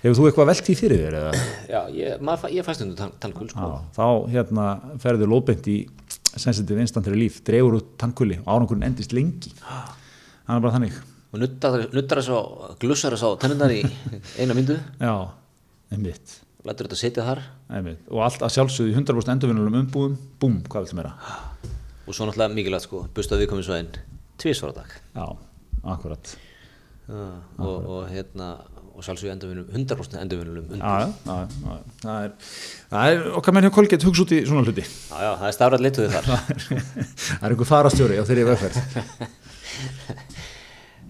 hefur þú eitthvað velt í fyrir þér eða? Já ég, ég fæst undir tann, tannkul sko. Þá hérna ferður lóðbeint í Sensitive Instant Relief dregur út tannkvili og árangurinn endist lengi. Það er bara þannig. Og nuttar, þess að glussar þess á tennundar í eina myndu. Já, einmitt, lætur þetta setja þar. Einmitt. og allt að sjálfsögðu í 100% endurvinnulegum umbúðum búm, hvað viltu meira? Og svo náttúrulega mikilvægt sko, busta viðkomið svo einn tvísvara dag. Já, akkurat. Já, og, og hérna og sjálfsög endurvinnum, 100% endurvinnum það er það er okkar menn hjá Colgate hugsa út í svona hluti. Já, já, það er stafrætt leituði þar. [laughs] Það er einhver farastjóri á þeirri vegferð.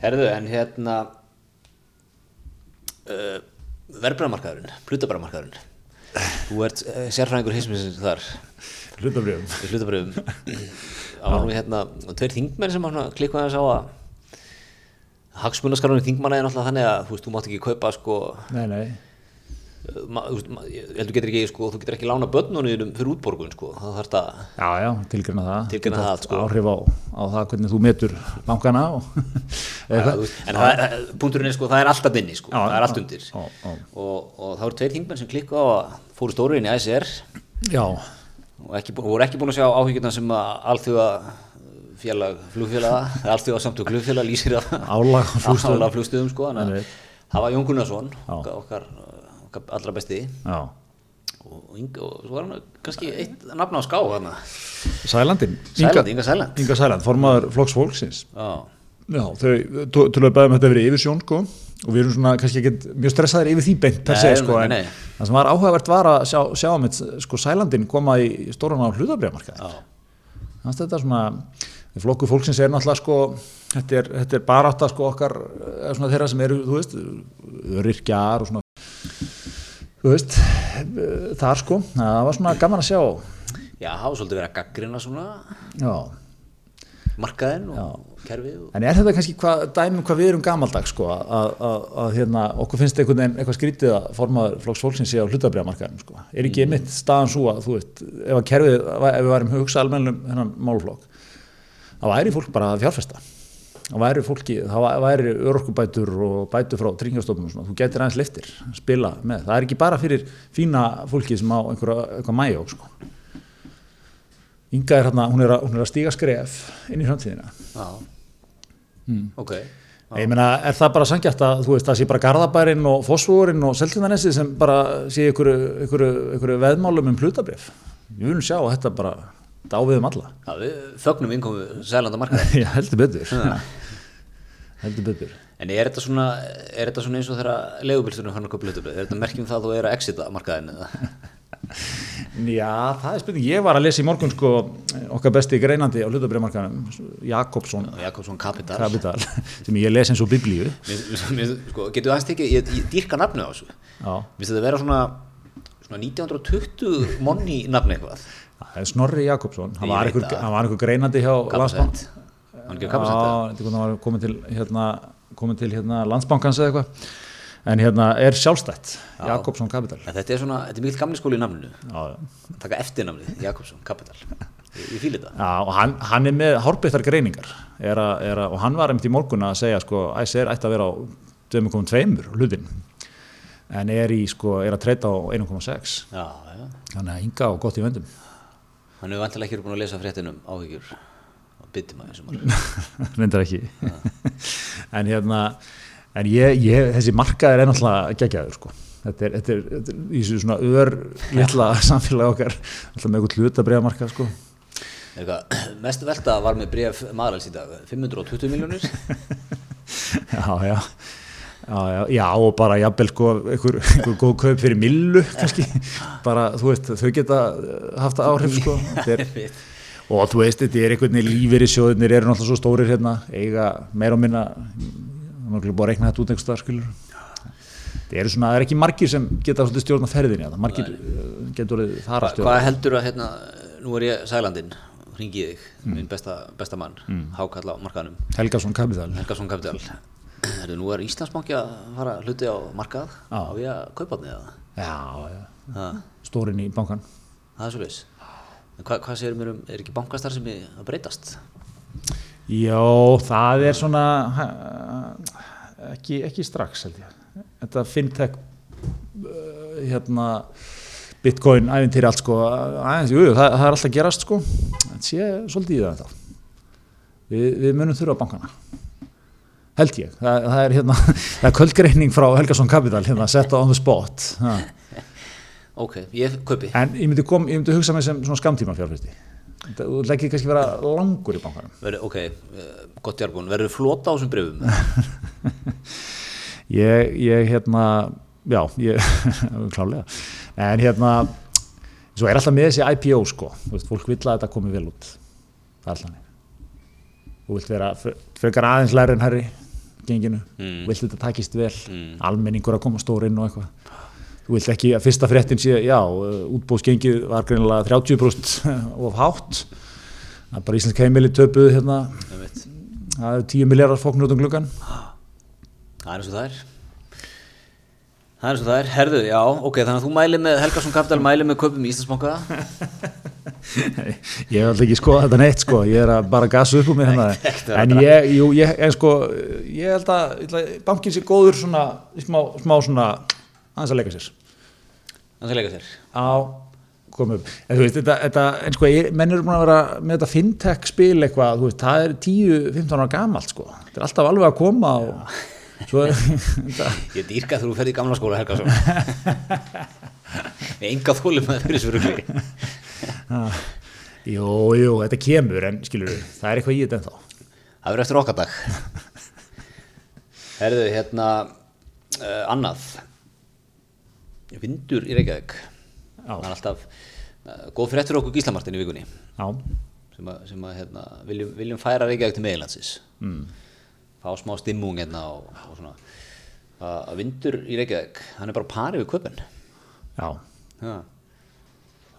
Herðu, en hérna uh, verbreyðamarkaðurinn, hlutabræðamarkaðurinn þú ert uh, sérfræðingur heimsmyndsin þar. Hlutabröðum það var nú hérna tveir þingmenn sem klikkuði að sá að hagsmunaskarunni þingmanna er náttúrulega þannig að þú veist, þú mátt ekki kaupa sko nei, nei, þú getur ekki sko, þú getur ekki lána börnunum fyrir útborgun sko, það þarf þetta já, já, tilgjörna það. Geta það, sko. áhrif á, á það hvernig þú metur bankana og en það, punkturinn er sko, það er alltaf inni sko, það er allt undir. Og, og það voru tveir þingmenn sem klikku á að fóru stóru inn í já, og voru ekki búin að sjá áhyggjurna sem að alþjóða félag flugfélaga, [laughs] alþjóða samtök flugfélag lýsir að Álag á flugstöðum. sko, að það var Jón Gunnarsson okkar allra besti. Já. Og, Inga- og svo var hann kannski eitt nafn á ská hana. Sælandin, Sæland, Inga Sæland. Inga Sæland, formaður flokks fólksins. Já, Já, þau töluðu bæðum þetta verið yfirsjón sko. Og við erum svona kannski ekki mjög stressaðir yfir því beint per se sko en það sem var áhugavert var að sjá, sjá um sko Sælandin koma í stóran á hlutabriðamarkað já, þannig að þetta er svona flokku fólksins er náttúrulega sko þetta er, þetta er bara átt að sko okkar eða svona þeirra sem eru, þú veist öryrkjar og svona þú veist þar sko, það var svona gaman að sjá. Já, hafa svolítið verið að gaggrina svona já. markaðinn og kerfið og... En er þetta kannski hvað, dæmi um hvað við erum gamaldag sko, að, hérna, okkur finnst einhvern veginn eitthvað skrítið að formaður flokks fólksins sé á hlutabriðamarkaðum sko. Er ekki einmitt staðan svo að þú veist, ef að kerfið, ef við varum hugsa almennum hennan málflokk, þá væri fólk bara að fjárfesta. Væri fólki, þá væri örorkubætur og bætur frá tryggingastofnum og svona, þú getur aðeins liftir, spila með. Það er ekki bara fyrir fína fólki sem á einhverja, einhverja mæjó sko. Inga er hérna, hún er að, hún er að stíga skref inn í framtíðina. Já, Hmm. ok. Ég meina, er það bara sangjart að þú veist, það sé bara Garðabærin og Fossvórin og Seltjarnanesi sem bara sé ykkur, ykkur, ykkur veðmálum um hlutabrif Við viljum sjá að þetta bara dávið um alla. Já, við fögnum innkomu sælanda markaði [laughs] Já, heldur betur Heldur betur. En er þetta svona, er þetta svona eins og þegar legubilstunum hann köpa hlutabréf? Er þetta merkjum það að þú er að exita markaðin eða? [laughs] Já, það er spurning, ég var að lesa í morgun sko, okkar besti greinandi á hlutabrifmarkanum Jakobsson. Jakobsson Capital. Kapital sem ég les eins og biblíu. Sko, Getur þú aðeins tekið, ég, ég dýrka nafnu á þessu. Finnst þetta vera svona, svona 1920 monni nafni eitthvað. Það er Snorri Jakobsson. Hann var einhver, greinandi hjá Landsbank Kappasend Hann gefur kappasend Já, þetta er hvernig hann var komin til, hérna, komin til hérna, landsbankans eða eitthvað. En hérna er sjálfstætt. Jakobsson Kapital En þetta er svona, þetta er mikil gamli skóli í nafninu. Já, já. Taka eftirnafni, Jakobsson Capital. Ég, ég fíl þetta. Já, og hann, hann er með hárbyttar greiningar. Er a, er a, og hann var einmitt í morgun að segja sko, æsir ætti að vera á 2,2 hlutin en er, í, sko, er að treyta á 1,6 Já, já. Þannig að hinga og gott í vendum Hann hefur vantilega ekki búin að lesa fréttinum áhyggjur á byttum að þessum reyndar ekki. [laughs] En hérna en ég, ég, þessi markaður er náttúrulega geggjaður sko. Þetta er, þetta er, þetta er í svona ör litla samfélag okkar með eitthvað hluta breiðamarkað sko. Eitthvað, mest velta var með bref maðurals í dag 520 miljónir [laughs] já, já. Já, já, já, og bara jafnvel sko einhver, einhver góð kaup fyrir millu kannski, bara þú veist þau geta haft áhrif sko. [laughs] Þetta er, og þú veist, þetta er einhvern veginn lífeyri sjóðinir eru náttúrulega svo stórir hérna eiga meira og minna náttúrulega búið að reikna þetta út einhvers staðar skilur það eru svona, það er ekki margir sem geta svolítið stjórna ferðinni það margir eh, getur þar að stjórna. Hvað heldur að hérna, nú er ég sælandinn ringið þig, minn besta, besta mann hákall á markaðanum, Helgason Kapital Helgason Capital. Herru, nú er Íslandsbanki að fara hluti á markað. Á við að kaupa eða? Já, já, Ha, stórin í bankan það er svo leis Hva, hvað segir mér um, er ekki bankastar sem er að breytast? Já, það er svona ekki, ekki strax held ég. Þetta fintech uh, hérna bitcoin æfintýri allt sko aðeins, jú, það, það er alltaf gerast sko. En sé svolítið í það ennþá. við, við munum þurfa bankana. Held ég, það, það er hérna [laughs] það er kvöldgreining frá Helgason Capital hérna, setta on the spot. Ha. Ok, ég kaupi. En ég myndi, kom, ég myndi hugsa mig sem svona skamtíma fjárfæsti þú leggir kannski vera langur í bankanum? Verður, ok, eh, gott jargon, verður flota á þessum brefum [laughs] ég, ég hérna já, ég [laughs] klálega en hérna svo er alltaf með þessi IPO sko. Þú veist, fólk vill að þetta komi vel út. Það er alltaf þannig. Þú vilt vera fre- frekar aðeins læri en herri genginu, mm. vilt þetta takist vel. Almenningur að koma stór inn og eitthvað þú vilt ekki að fyrsta fréttin sé já, útbóðsgengið var greinilega 30% [laughs] of hátt. Það er bara íslensk heimili töpuð hérna, það er 10 miljardar fóknur út um gluggan það er eins og það er. Það er eins og það er, herðu, já, ok þannig að þú mæli með, Helgarsson Kapital mæli með kaupum í Íslandsbanka. [laughs] Ég hef alltaf ekki skoðað þetta neitt sko, ég er að bara gasa upp úr mig hérna, en ég, jú, ég, en sko ég held að, bankin sé góður svona, smá, smá svona aðeins að leika sér. Þannig að leika sér. Á komum upp, en þú veist, þetta, þetta en sko, menn eru búin að vera með þetta fintech spil eitthvað, þú veist, það er 10-15 ára gamalt sko, þetta er alltaf alveg að koma og svo er [laughs] ég dýrka þú ferði í gamla skóla Helgarsson ég enga þólum að fyrir þessu rugli. [laughs] Jú, jú, þetta kemur en skilur það er eitthvað í þetta ennþá. Það verður eftir okkar dag. [laughs] Herðu, hérna uh, annað vindur í Reykjavík. Það er alltaf uh, góð fyrir eftir okkur Gíslamartin í vikunni. Já, sem að, sem að hérna, viljum, viljum færa Reykjavík til meðlandsins mm. fá smá stimmung hérna og, og svona. Að vindur í Reykjavík hann er bara parið við köpun já, ja.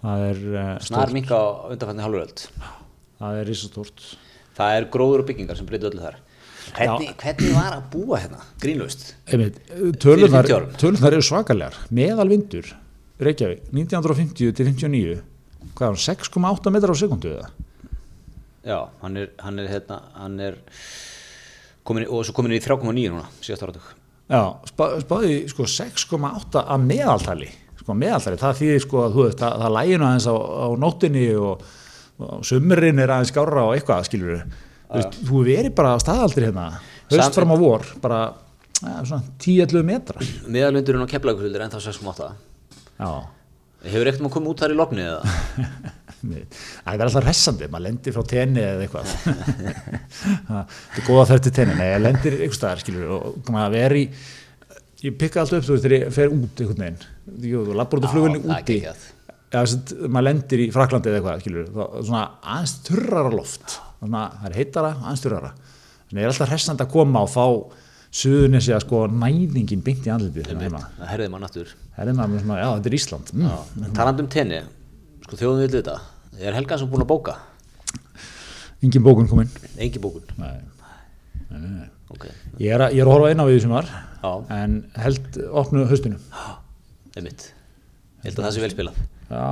það er uh, snar minka á undanfændin halvöld það er risastórt. Það er gróður og byggingar sem breytu öllu þar hvernig, hvernig var að búa hérna? Grínlaust. Tölunar, 50 árum. tölunar eru svakalegar meðal vindur, Reykjavík 1950 til 59 hvað er hann, 6,8 metrar á sekundu eða? Já, hann er, hann er hérna hann er komin, og svo komin í 3,9 núna síðast áratug. Já, spá, spáði sko 6,8 að meðaltali. Sko meðaltali, það þýðir sko að þú veist, það, það læginu aðeins á, á nóttinni og, og sumurinn er aðeins skára og eitthvað, skilur við veist, þú verið bara á staðaldri hérna höst fram á vor, bara ja, svona 10-11 metrar. Meðalvindurinn á keflauguldur er ennþá 6,8 Já, hefur ekkert maður komið út þar í logni eða? [laughs] Það er alltaf hressandi maður lendir frá tenni eða eitthvað. Það er góða til tenni. Nei, ég lendir eitthvað staðar, skilur og vera í ég pikka alltaf upp, þú veist, þegar ég fer út einhvern veginn, Jú, þú lappar út á það er úti. að maður lendir í Fraklandi eða eitthvað, skilur við, þá- svona aðeins þurrara loft, svona, það er heitara, aðeins þurrara. Þannig er alltaf hressandi að koma og fá suðunissi að sko næðingin beint í andlitið hérna það herðið maður náttúr Það er maður svona, já, þetta er Ísland. Mm. talandi um tenni, sko þjóðum við þetta er Helgansson búin að bóka Engin bókun kominn. engi bókun Nei. Nei, nei, nei. ok, Ég er, að, er að horfa einn á við sem var, já, en held opnu haustinu. einmitt ég held að það sé vel spilað Já,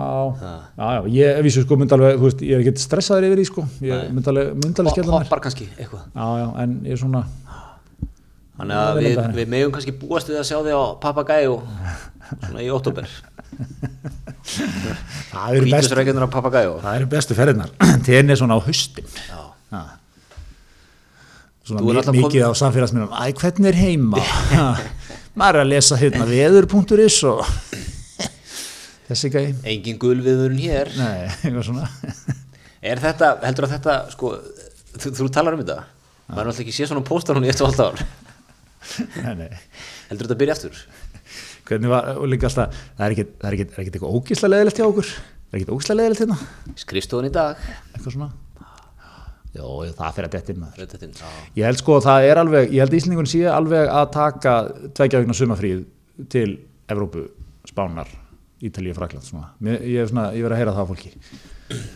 já, já, ég vissu sko myndi alveg, þú veist, ég er ekkert stressaður yfir því sko, ég myndi alveg, myndi alveg skella mér. hoppar kannski eitthvað. Já, já, en ég er svona, þannig Já, að við við, megum kannski búast við að sjá þig á Papagæu svona í óttúber það eru bestu, vítusrækjundur á Papagæu það eru bestu ferðinar, [clears throat] tenni svona á haustin. já, Ha. Svona Þú er mi alltaf kom- mikið á samfélagsmiðlum, æ, hvernig er heima? Er að lesa hérna veður.is og þessi gæi, engin gulviðurinn hér. Nei, er þetta, heldur að þetta sko, þú, þú talar um þetta? Maður er alltaf ekki sé svona póstar hún í og alltaf ár. Heldur þetta að byrja aftur? Hvernig var, og líka alltaf, það er ekkert, það er er eitthvað ógísla leðilegt hjá okkur, er ekkert ógísla leðilegt hérna, skrifstofun í dag. Eitthvað svona. Jó, það fyrir að dettin maður. Röddettin, já. Ég held sko að það er alveg, ég held Íslingun sé alveg að taka tveikja vegna sumafríð til Evrópu, Spánar, Ítalíu, Frakland svona. Mér, ég ég verið að heyra það á fólki.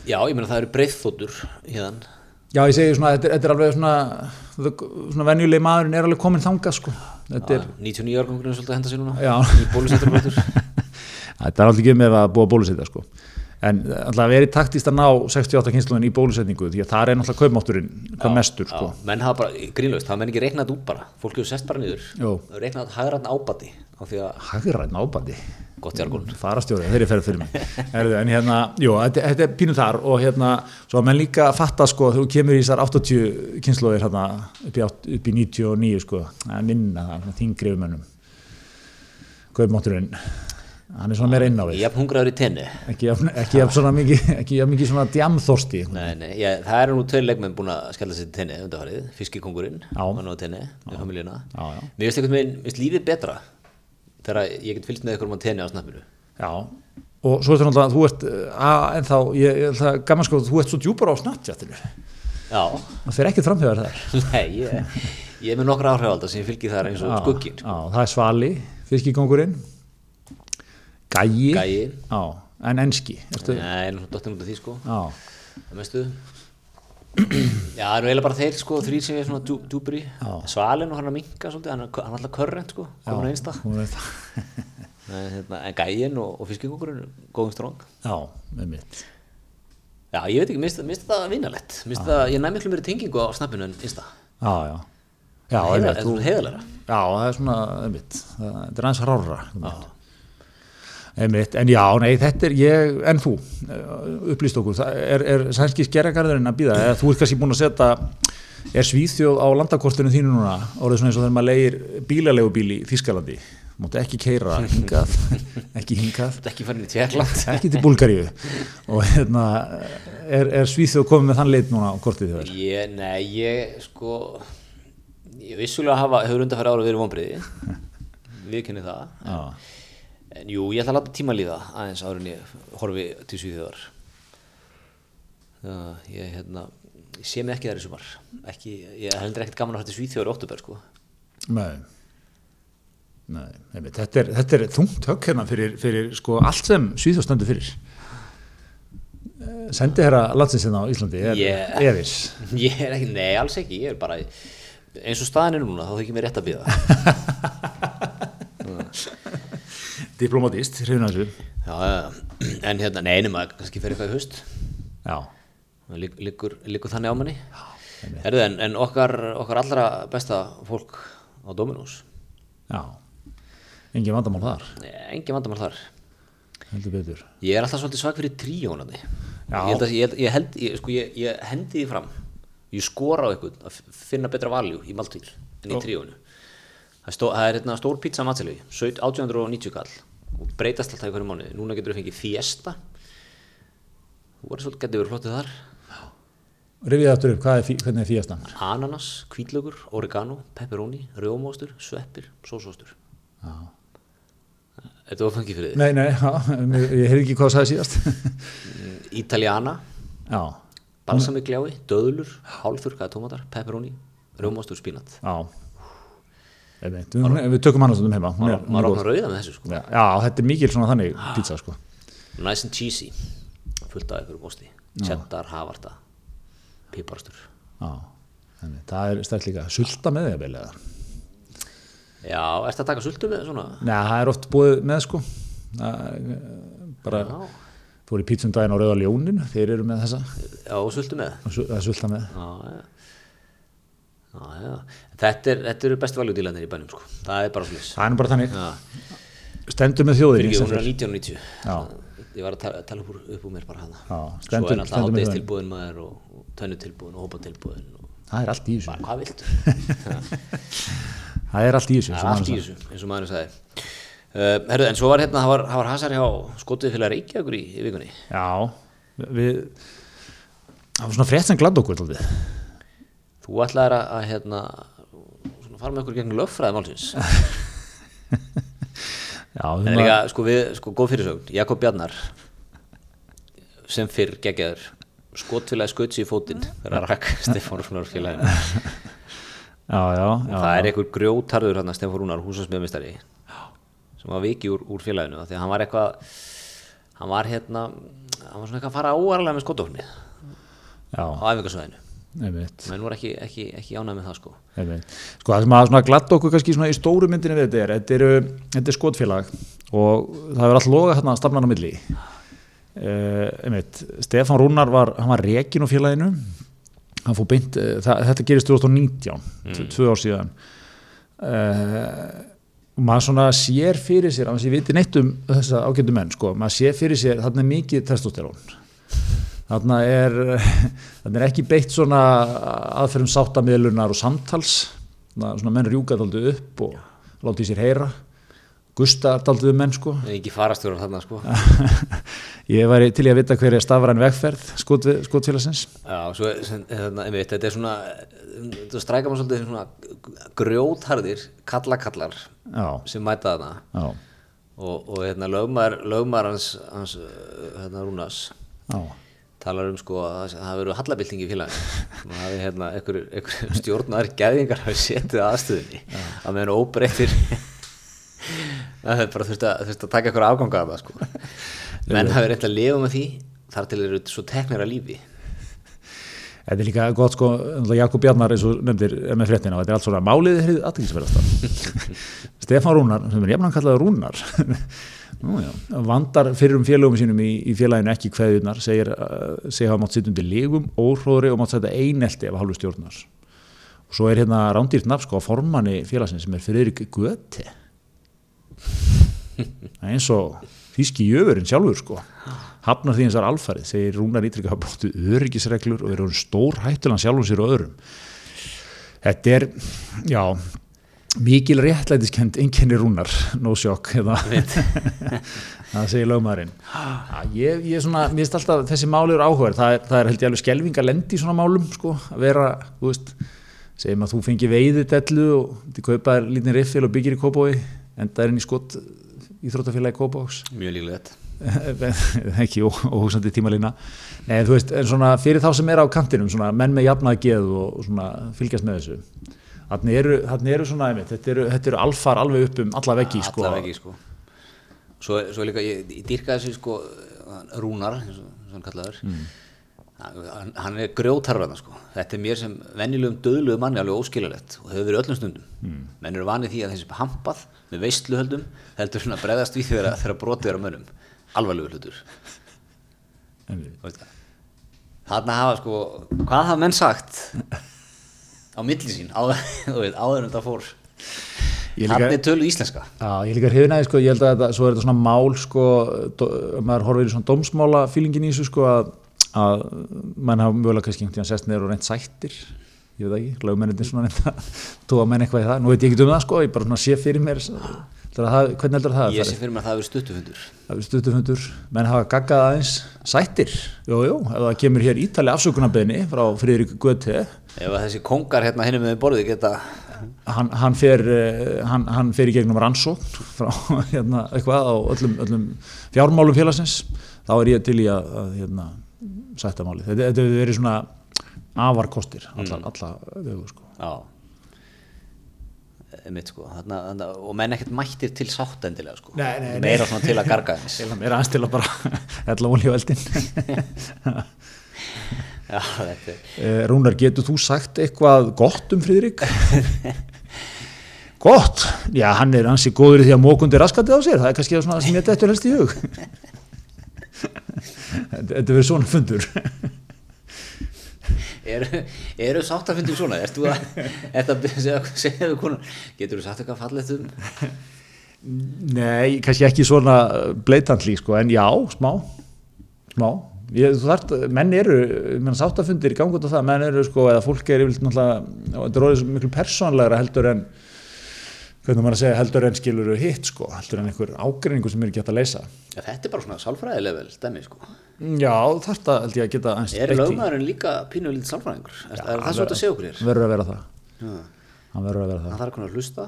já, ég meina það eru breyðþóttur hérna Já, ég segi svona, þetta er, þetta er alveg svona, svona venjulegi maðurinn er alveg komin þangað sko. Þetta er, 99 árgangurinn er svolítið að henda sér núna Já. í bólusetturbröður [laughs] þetta er alltaf ekki með að búa bólusetja sko. En alltaf verið taktist að ná 68 kynsluðin í bólusetningu því að það er náttúrulega kaupmátturinn hvað mestur sko. Já, menn hafa bara, grínlaust, það menn ekki reiknað út bara. Fólk hefur sest bara niður. Reiknað hagræðan ábati á því að, Hagræn ábandi. gott jargon farastjóri, þeir eru ferð fyrir mig. Herðu, en hérna, jú, þetta, þetta er pínu þar og hérna, svo að menn líka fatta sko, þegar þú kemur í þessar 80 kynnslóðir hérna, upp, upp í 99 sko, að minna það, þingri um hennum kaupmátturinn hann er svona meira inn á við. Jafn hungraður í tenni. Ekki jafn svona mikið ekki jafn mikið svona djamþorsti. Nei, nei, ég, það eru nú tveir leikmenn búin að skella sér til tenni undanfarið, fiskikongurinn Já. nú að tenni með familíuna Já, já. Mér veginn, mér finnst lífið betra þegar ég get fylgst með ykkur um að tenni á snappinu. Já, og svo er þetta náttúrulega þú ert, að, en þá ég, ég, það er gaman sko, þú ert svo djúpar á snattjátinu Já, það fer ekkert framhjöðar þar [laughs] Gæi. Gæi. Já, en enski Nei, nú dottin út af því sko. Já, Það mestu Já, það eru eiginlega bara þeir sko, þrýr sem er svona djú- djúpur í. Svalin og hann að minka svolítið, hann er, er alltaf körrent sko, komin á einsta það. [laughs] En, hérna, en gæin og, og fiskingungurinn góðum stróng Já, með mitt Já, ég veit ekki, minnst það minnst það, ég næ miklu meiri tengingu á snappinu en insta. Já, já. Já, eða þú- svona heiðarlegra. Já, það er svona, einmitt Það það er aðeins rára Einmitt, en já, nei, þetta er ég, en þú, upplýst okkur það er, er sænski skerragarðurinn að býða eða þú ert kannski búin að setja er Svíþjóð á landakortinu þínu núna orðið svona eins og þegar maður leigir bílalegu bíl í Þískalandi, máttu ekki keira hingað, [laughs] ekki hingað. Ekki farin í Tjekkland [laughs] ekki til Búlgaríu. Og hérna er, er Svíþjóð komið með þann leit núna á kortið þér? Ég, nei, ég sko ég vissulega hafa, hefur undanfæri ára verið vonbriði [laughs] viðkenni það. Já, en jú, ég ætla að láta tíma líða aðeins áður en ég horfi til Svíþjóðar. Það, ég, hérna ég sé mig ekki þar í sumar. Ekki, ég heldur ekkert gaman að hætti Svíþjóðar í oktober sko. Nei. Nei, einmitt, þetta er, þetta er þungt högg hérna fyrir, fyrir sko allt sem Svíþjóð stendur fyrir. Sendi hérna á Íslandi er Ég- efis [laughs] ég er ekki, nei, alls ekki, ég er bara eins og staðin er núna, þá þykir mér rétt að býða [laughs] diplomatist, hrifna þessu. Já, en hérna, nei, nema kannski fer eitthvað í haust. Já, liggur, liggur þannig á manni. Herðu, en, en okkar, okkar allra besta fólk á Dominós? Já. Engin vandamál þar, engin vandamál þar. Ég er alltaf svolítið svag fyrir tríónandi ég, að, ég, ég, held, ég, sko, ég, ég hendi því fram. Ég skora á einhvern að finna betra valjú í Maltvíl en í tríónu það er, það er hérna stór pizza matseli 1890 kall og breytast alltaf í hverju mánuði núna getur við fengið fiesta þú var svolítið getur verið flottið þar Rifið aftur upp, er, hvernig er fíastan? ananas, hvítlaugur, oregano, pepperoni, rjómóstur, sveppir, sósóstur. Já. Þetta var fengið fyrir þið. Nei, nei, já, ég heyrði ekki hvað það sagði síðast. Italiana, já, balsamiklái, döðlur, hálfþurkaða tómatar, pepperoni, rjómóstur, spínat. já. Við, við tökum hann heima. Er, Maður hún er maður góð. opnar rauða með þessu sko. Já, þetta er mikil svona þannig pizza, sko. Nice and cheesy, fullt af einhverjum osti. Cheddar, havarta, piparstur. Það er stært líka. Sulta með því að velja það. Já, ertu að taka sultu með svona? Nei, það er oft búið með, sko. Er, bara Já, fór í pizzundaginn á Rauða Ljónin, þeir eru með þessa. já og sultu með. er sulta með. Já, já. Já. Þetta, er, þetta eru bestu valjúdílandir í bænum sko. Það er bara slis. Það er bara þannig. Stendur með hún er fer. 1990 Já. Ég var að tala, tala upp, upp úr mér bara hana Já, Svo stendur- er alltaf stendur með háteist þau. tilbúin maður og, og tönnu tilbúin og hópa tilbúin og Það er allt í þessu. hvað viltu [laughs] Það er allt í þessu. Er eins og maður sagði uh, herru, En svo var hérna, það var, var hasar hjá skotið fyrir Reykjavíkur í, í vikunni Já, við það var svona frétt sem glad okkur tólfið. Þú ætlaðir að, að hérna, svona, fara með okkur gegn löffræði málsins. [laughs] Já, En líka, sko, við, sko, góð fyrirsögn. Jakob Bjarnar sem fyrr geggjaður skotfélagi skauts í fótinn þegar að rakk [laughs] Stefán Rúnar félaginu. Já, já, já, það er einhver grjótarður hann Stefán Rúnar húsasmiðmistari sem var vikið úr, úr félaginu því að hann var eitthvað hann var hérna hann var svona eitthvað að fara óarlega með skotofni já, á æfingarsvæðinu einmitt, menn voru ekki, ekki, ekki ánægð með það sko einmitt. Sko, það sem að gladd okkur kannski í stóru myndinni við þetta er, þetta er, þetta er skotfélag og það er alltaf loga hérna stafnan á milli. Uh, einmitt, Stefán Rúnar var, hann var rekin á félaginu, hann beint, uh, það, þetta gerist 2019, mm. tvö ár síðan. Uh, maður svona sér fyrir sér, að ég viti neitt um þessa ágættu menn, sko, maður sér fyrir sér, þarna er mikið testosterón. Þarna er, [laughs] þarna er ekki beitt svona aðferðum sáttamiðlunar og samtals, svona, svona menn rjúka daldið upp og láti sér heyra, gusta daldið um menn sko. ekki farastjórar þarna sko. [laughs] Ég væri til í að vita hver er stafræn vegferð skot, skotfélagsins. já, svo, er- hérna, einmitt, þetta er svona þetta strækar maður svolítið svona grjótharðir kallakallar Já, sem mæta þarna. Já, og, og hérna, lögmaður, lögmaður hans, hans uh, hérna, Rúnas já, talar um sko að það- það verður hallabilding í félaginu. Það hafi hérna einhver, einhver stjórnar gæðingar hafi setið aðstöðinni að meðan óbreyttir það er bara þurft að, að taka einhver afganga af það sko. Menn hafi reynt að lifa með því þar til eru svo teknir að lífi. Þetta er líka gott sko, Jakob Bjarnar eins og nefndir með fréttina og þetta er allt svona málið er aðtækisverðast [laughs] Stefán Rúnar, sem er jafnan kallaður Rúnar Nú, vandar fyrir um félögum sínum í, í félaginu ekki segir, uh, segir hafa mátt sitt undir lígum, óhróðri og mátt setja einelti af hálfu stjórnar. Og svo er hérna rándýrt nafn sko á formanni félagsins sem er Friðrik Göte [laughs] eins og þíski jöfurinn sjálfur sko. Hafnar því eins og alfarið, segir Rúnar Ítrygg hafa bóttu öryggisreglur og eru stór hættulan sjálfum sér og öðrum. Þetta er já mikil réttlætiskend einkenni Rúnar no shock [laughs] það segir lögmaðurinn. Ég, ég er svona, mér finnst alltaf þessi máli eru áhugaður, það, er- það er held ég alveg skelving að lendi í svona málum sko, að vera, þú veist segjum að þú fengi veiðidellu og þið kaupaðir lítinn riffil og byggir í Kópói endaðir inn í skott íþróttafélagi Kópóks mjög líklegt. [laughs] Ekki ó- óhugsandi tímalína. Nei, þú veist, en svona fyrir þá sem er á kantinum svona menn með jafnað geð og, og svona fylgjast með þessu þannig eru, eru svona, einmitt, þetta eru, þetta eru alfar alveg upp um alla veggi sko. alla veggi sko. Svo, svo líka, ég, ég dýrka þessu sko Rúnar, eins og hann kallaður. Hann, hann er grjótarverðan sko. Þetta er mér sem venjulegum döðlugum manni alveg óskilulegt og hefur verið öllum stundum. Menn eru vanið því að sem hampað með veistluhöldum heldur svona að bregðast við þegar, þegar brotið er á mönnum. Alvarlegur hlutur. Það. þarna hafa sko hvað hafa menn sagt á milli sín [laughs] áður, en þetta fór. Er tölu íslenska. Já, ég líka hrifin aðeins sko, ég held að þetta, svo er þetta svona mál sko, do, maður horfir í svona dómsmála fílingin í þessu sko að, að mann hafa mögulega kannski einhvern tíðan sest neður og reynt sættir. Ég veit það ekki, lögmenninni svona reynt að [laughs] tóa menn eitthvað í það, nú veit ég ekki um það sko, ég bara svona sé fyrir mér það, hvernig heldur það að ég sé fyrir mér að það hefur stuttufundur. Það er stuttufundur, menn hafa gaggað aðeins sættir, jú, jú, ef það kemur hér ítali afsökunarbeðni frá Friðrik Göte, ef þessi kongar hérna hinum með borðið geta hann, hann, fer, eh, hann, hann fer í gegnum rannsókn frá [laughs] hérna, eitthvað á öllum, öllum fjármálum félagsins, þá er ég til í að, að hérna, sætta máli. Þetta, hefur verið svona afarkostir, alla, alla vegu, sko. já mitt sko þarna, þarna, og menn ekkert mættir til sátt endilega sko Nei, nei, nei. meira svona til að garga er [laughs] aðeins til að bara [laughs] hella olí á eldin. [laughs] já þetta er Eh, Rúnar, getur þú sagt eitthvað gott um Friðrik? gott? Já, hann er ansi góður í því að mókundi raskandi á sér, það er kannski svona sem ég dettur helst í hug. Þetta þetta verður svona fundur. Eru, eru sáttafundir svona ertu að, ertu að segja, segja getur þú sagt eitthvað fallegt um Nei, kannski ekki svona bleitantli, sko, en já, smá, smá. Ég, þú þarft, menn eru, menn sáttafundir í gangut á það, menn eru, sko, eða fólk er og þetta er orðið svo miklu persónlegra heldur en, hvernig maður að segja, heldur en skilur hitt, sko, heldur en einhver ágreiningu sem er ekki hægt að leysa. já, þetta er bara svona sálfræðileg vel dæmi sko Já, að held ég að geta aðeins er lögmaðurinn líka pínu lítið sálfræðingur er, það svo að segja okkur hér Verður að vera það. Hann verður að vera hann það. þarf að kunna hlusta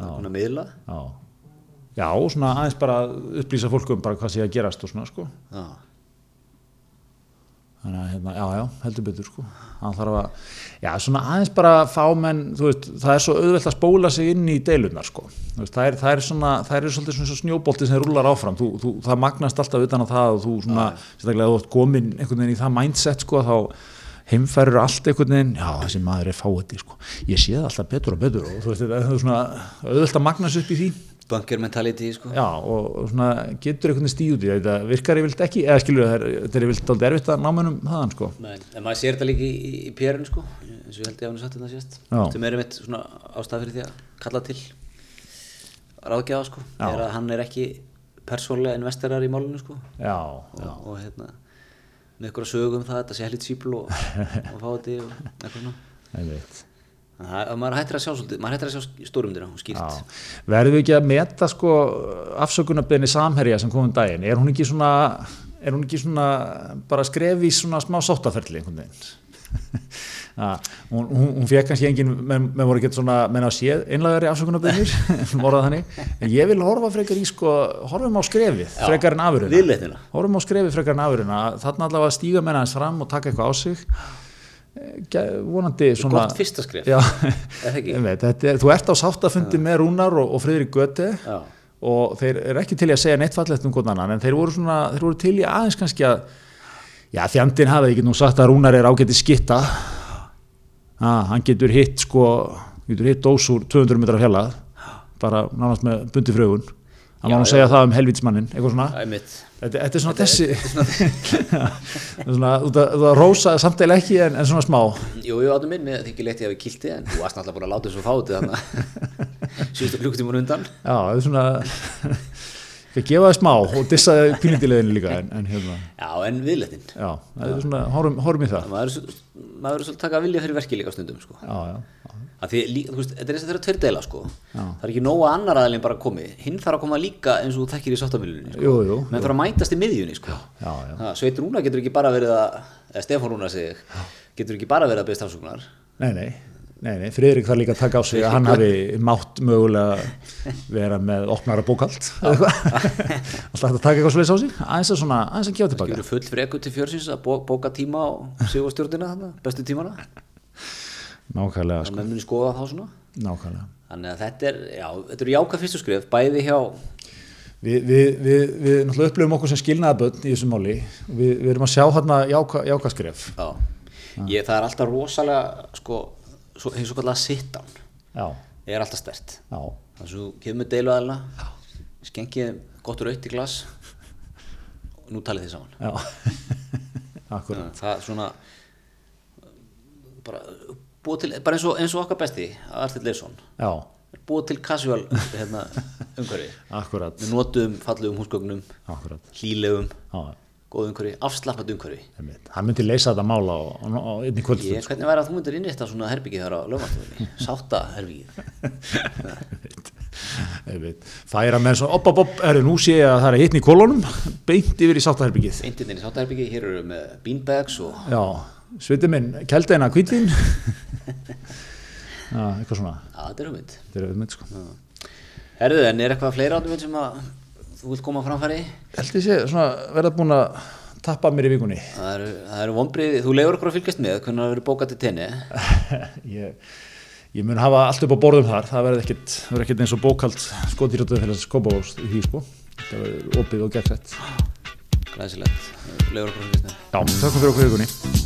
hann að miðla Já. Svona aðeins bara upplýsa fólku um bara hvað sé að gerast og svona, sko. já, Þannig að, hérna, já, já, heldur betur, sko. Hann þarf að, já, svona aðeins bara fá menn, þú veist, það er svo auðvelt að spóla sig inn í deilunar, sko. Veist, það er, það er svona, það er svolítið svona snjóbolti sem rúlar áfram. Þú, þú, það magnast alltaf utan á það og þú svona, sérstaklega þú ert komin einhvern veginn í það mindset, sko, þá heimfærur allt einhvern veginn, já, þessi maður er fáiði, sko. Ég sé það alltaf betur og betur og þú veist, það er svona auðvelt að magnast upp í því. Bunker mentality sko. Já, og, og svona getur einhvern veginn stíð út í þetta virkar yfirleitt ekki, eða skilur það, þetta er yfirleitt aldrei erfitt að ná mönnum þaðan, sko. Nei, en maður sér þetta líka í, í, PR-inu sko, eins og ég held ég að hann sagt þetta sést Já. sem er einmitt svona ástæð fyrir því að kalla til ráðgjafa sko. Já. er að hann er ekki persónlega investorar í málinu sko. Já, og, og hérna með ykkur að sögu um það, þetta sé hellit sípul og, og fá þetta og eitthvað svona [laughs] að það- maður hættir að sjá að sjá stórumdina. Verðum við ekki að meta, sko, afsökunarbeðni samherja sem komum daginn, er hún ekki svona, er hún ekki svona bara skref í svona smá sáttaferli einhvern veginn? [laughs] Ja, hún, hún, fekk kannski engin, menn, menn voru ekki svona, menn að séð einlagari afsökunarbyrnir, voruð [laughs] þannig, en ég vil horfa frekar í sko, horfum á skrefið, frekar en afurina. Horfum á skrefið frekar en afurina, þarna allavega stíga menn aðeins fram og taka eitthvað á sig, vonandi svona... Gott fyrsta skref, Já, það ekki? [laughs] ég veit, þetta er, þú ert á sáttafundi með Rúnar og, og Friðrik Göti Já, og þeir eru ekki til í að segja neitt fallegt um hvern annan en þeir voru, svona, þeir voru til í aðeins kannski að já þjandinn hafi ekki nú sagt að Rúnar er ágæti skitta ah, hann getur hitt sko getur hitt dós úr 200 metra fjallað bara nánast með bundi frögun hann má nú segja það um helvitsmannin eitthvað svona, það er mitt. Þetta, þetta er svona þessi þetta er svona, [laughs] út að, út að rósa samt eða ekki en, en svona smá. Jú, jú, áttum minn, mér þykir leitt ég hafi kilti en þú varst náttúrulega búin að láta þessu fáti þannig að síðustu klukkutímun undan. Já, þetta er svona [laughs] það smá og dissaði pílindileginu líka en, en hérna. Já, en viðleitin Já, það er svona, horfum, í það. Maður er er svolítið að taka vilja fyrir verki líka stundum sko. Já, já, já, að því, þú veist, þetta er eins og þeirra tveir deila sko. Já. það er ekki nóga annar aðeins bara að komi hinn þarf að koma líka eins og þú þekkir í sáttamilunni sko. Menn þarf að mætast í miðjunni sko. já, já. Sveit Rúna getur ekki bara verið að eða Stefán Rúna sig getur ekki bara verið að beðast afsökunar Nei, nei, nei, nei, Friðrik þarf líka að taka á sig að hann hafi mátt mögulega vera með opnara bókald [laughs] [laughs] alltaf að taka eitthvað svolítið á sig aðeins að svona, aðeins að gefa tilbaka full freku til fjörsins að bó- bóka tíma og sigur stjórnina þarna, bestu tímana Nákvæmlega, og sko, menn muni skoða þá svona. Nákvæmlega. Þannig að þetta er, já, þetta eru jáka fyrstu skrif bæði hjá Við, við, við, við náttúrulega upplifum okkur sem skilnaðabönd í þessu máli. Við, við erum að sjá hérna jáka, jáka skref. Já, ég, það er alltaf rosalega sko, hefur svo kallega sit-down Já, er alltaf stert já, þannig að þú kemur með deilu aðeina skengið gott raut í glas og nú talið þið saman. Já. Akkur, Þannig að það er svona bara búið til, bara eins og, eins og okkar besti Artur Leifsson búið til casual hérna, [laughs] umhverfi. Akkurat við notum fallegum húsgögnum já, góð umhverfi afslappað umhverfi. Hann myndi leysa þetta mál á, á, einni kvöld. Ég, hvernig væri að þú myndir innrétta svona herbyggi þar á lögmastofunni [laughs] sátta herbyggið Einmitt. færa menn svo, op, op, op, er nú sé ég að það er hitn í kolonum [laughs] beint yfir í sáttaherbyggið eindirinn í sátta herbyggi, hér eru við með beanbags og já, sviti minn, keldeina kvítin [laughs] eitthvað svona. Að þetta er hugmynd þetta er auðvitað sko. Herðu, en er eitthvað fleira áttum sem að þú vilt koma framfæri? Held ég sé, svona, verða búin að tappa mér í vikunni. Það eru, það eru vombrið, þú leiður okkur að fylgjast með hvernig það verður bókað til tenni. [laughs] Ég, ég mun hafa allt upp á borðum þar. Það verður það verður ekkit eins og bókald skotýrjóttuð fyrir þess skópavóls í því sko. Það verður opið og gegnsett glæsilegt, leiður okkur að fylgjast með. Já, þakkum fyrir okkur í vikunni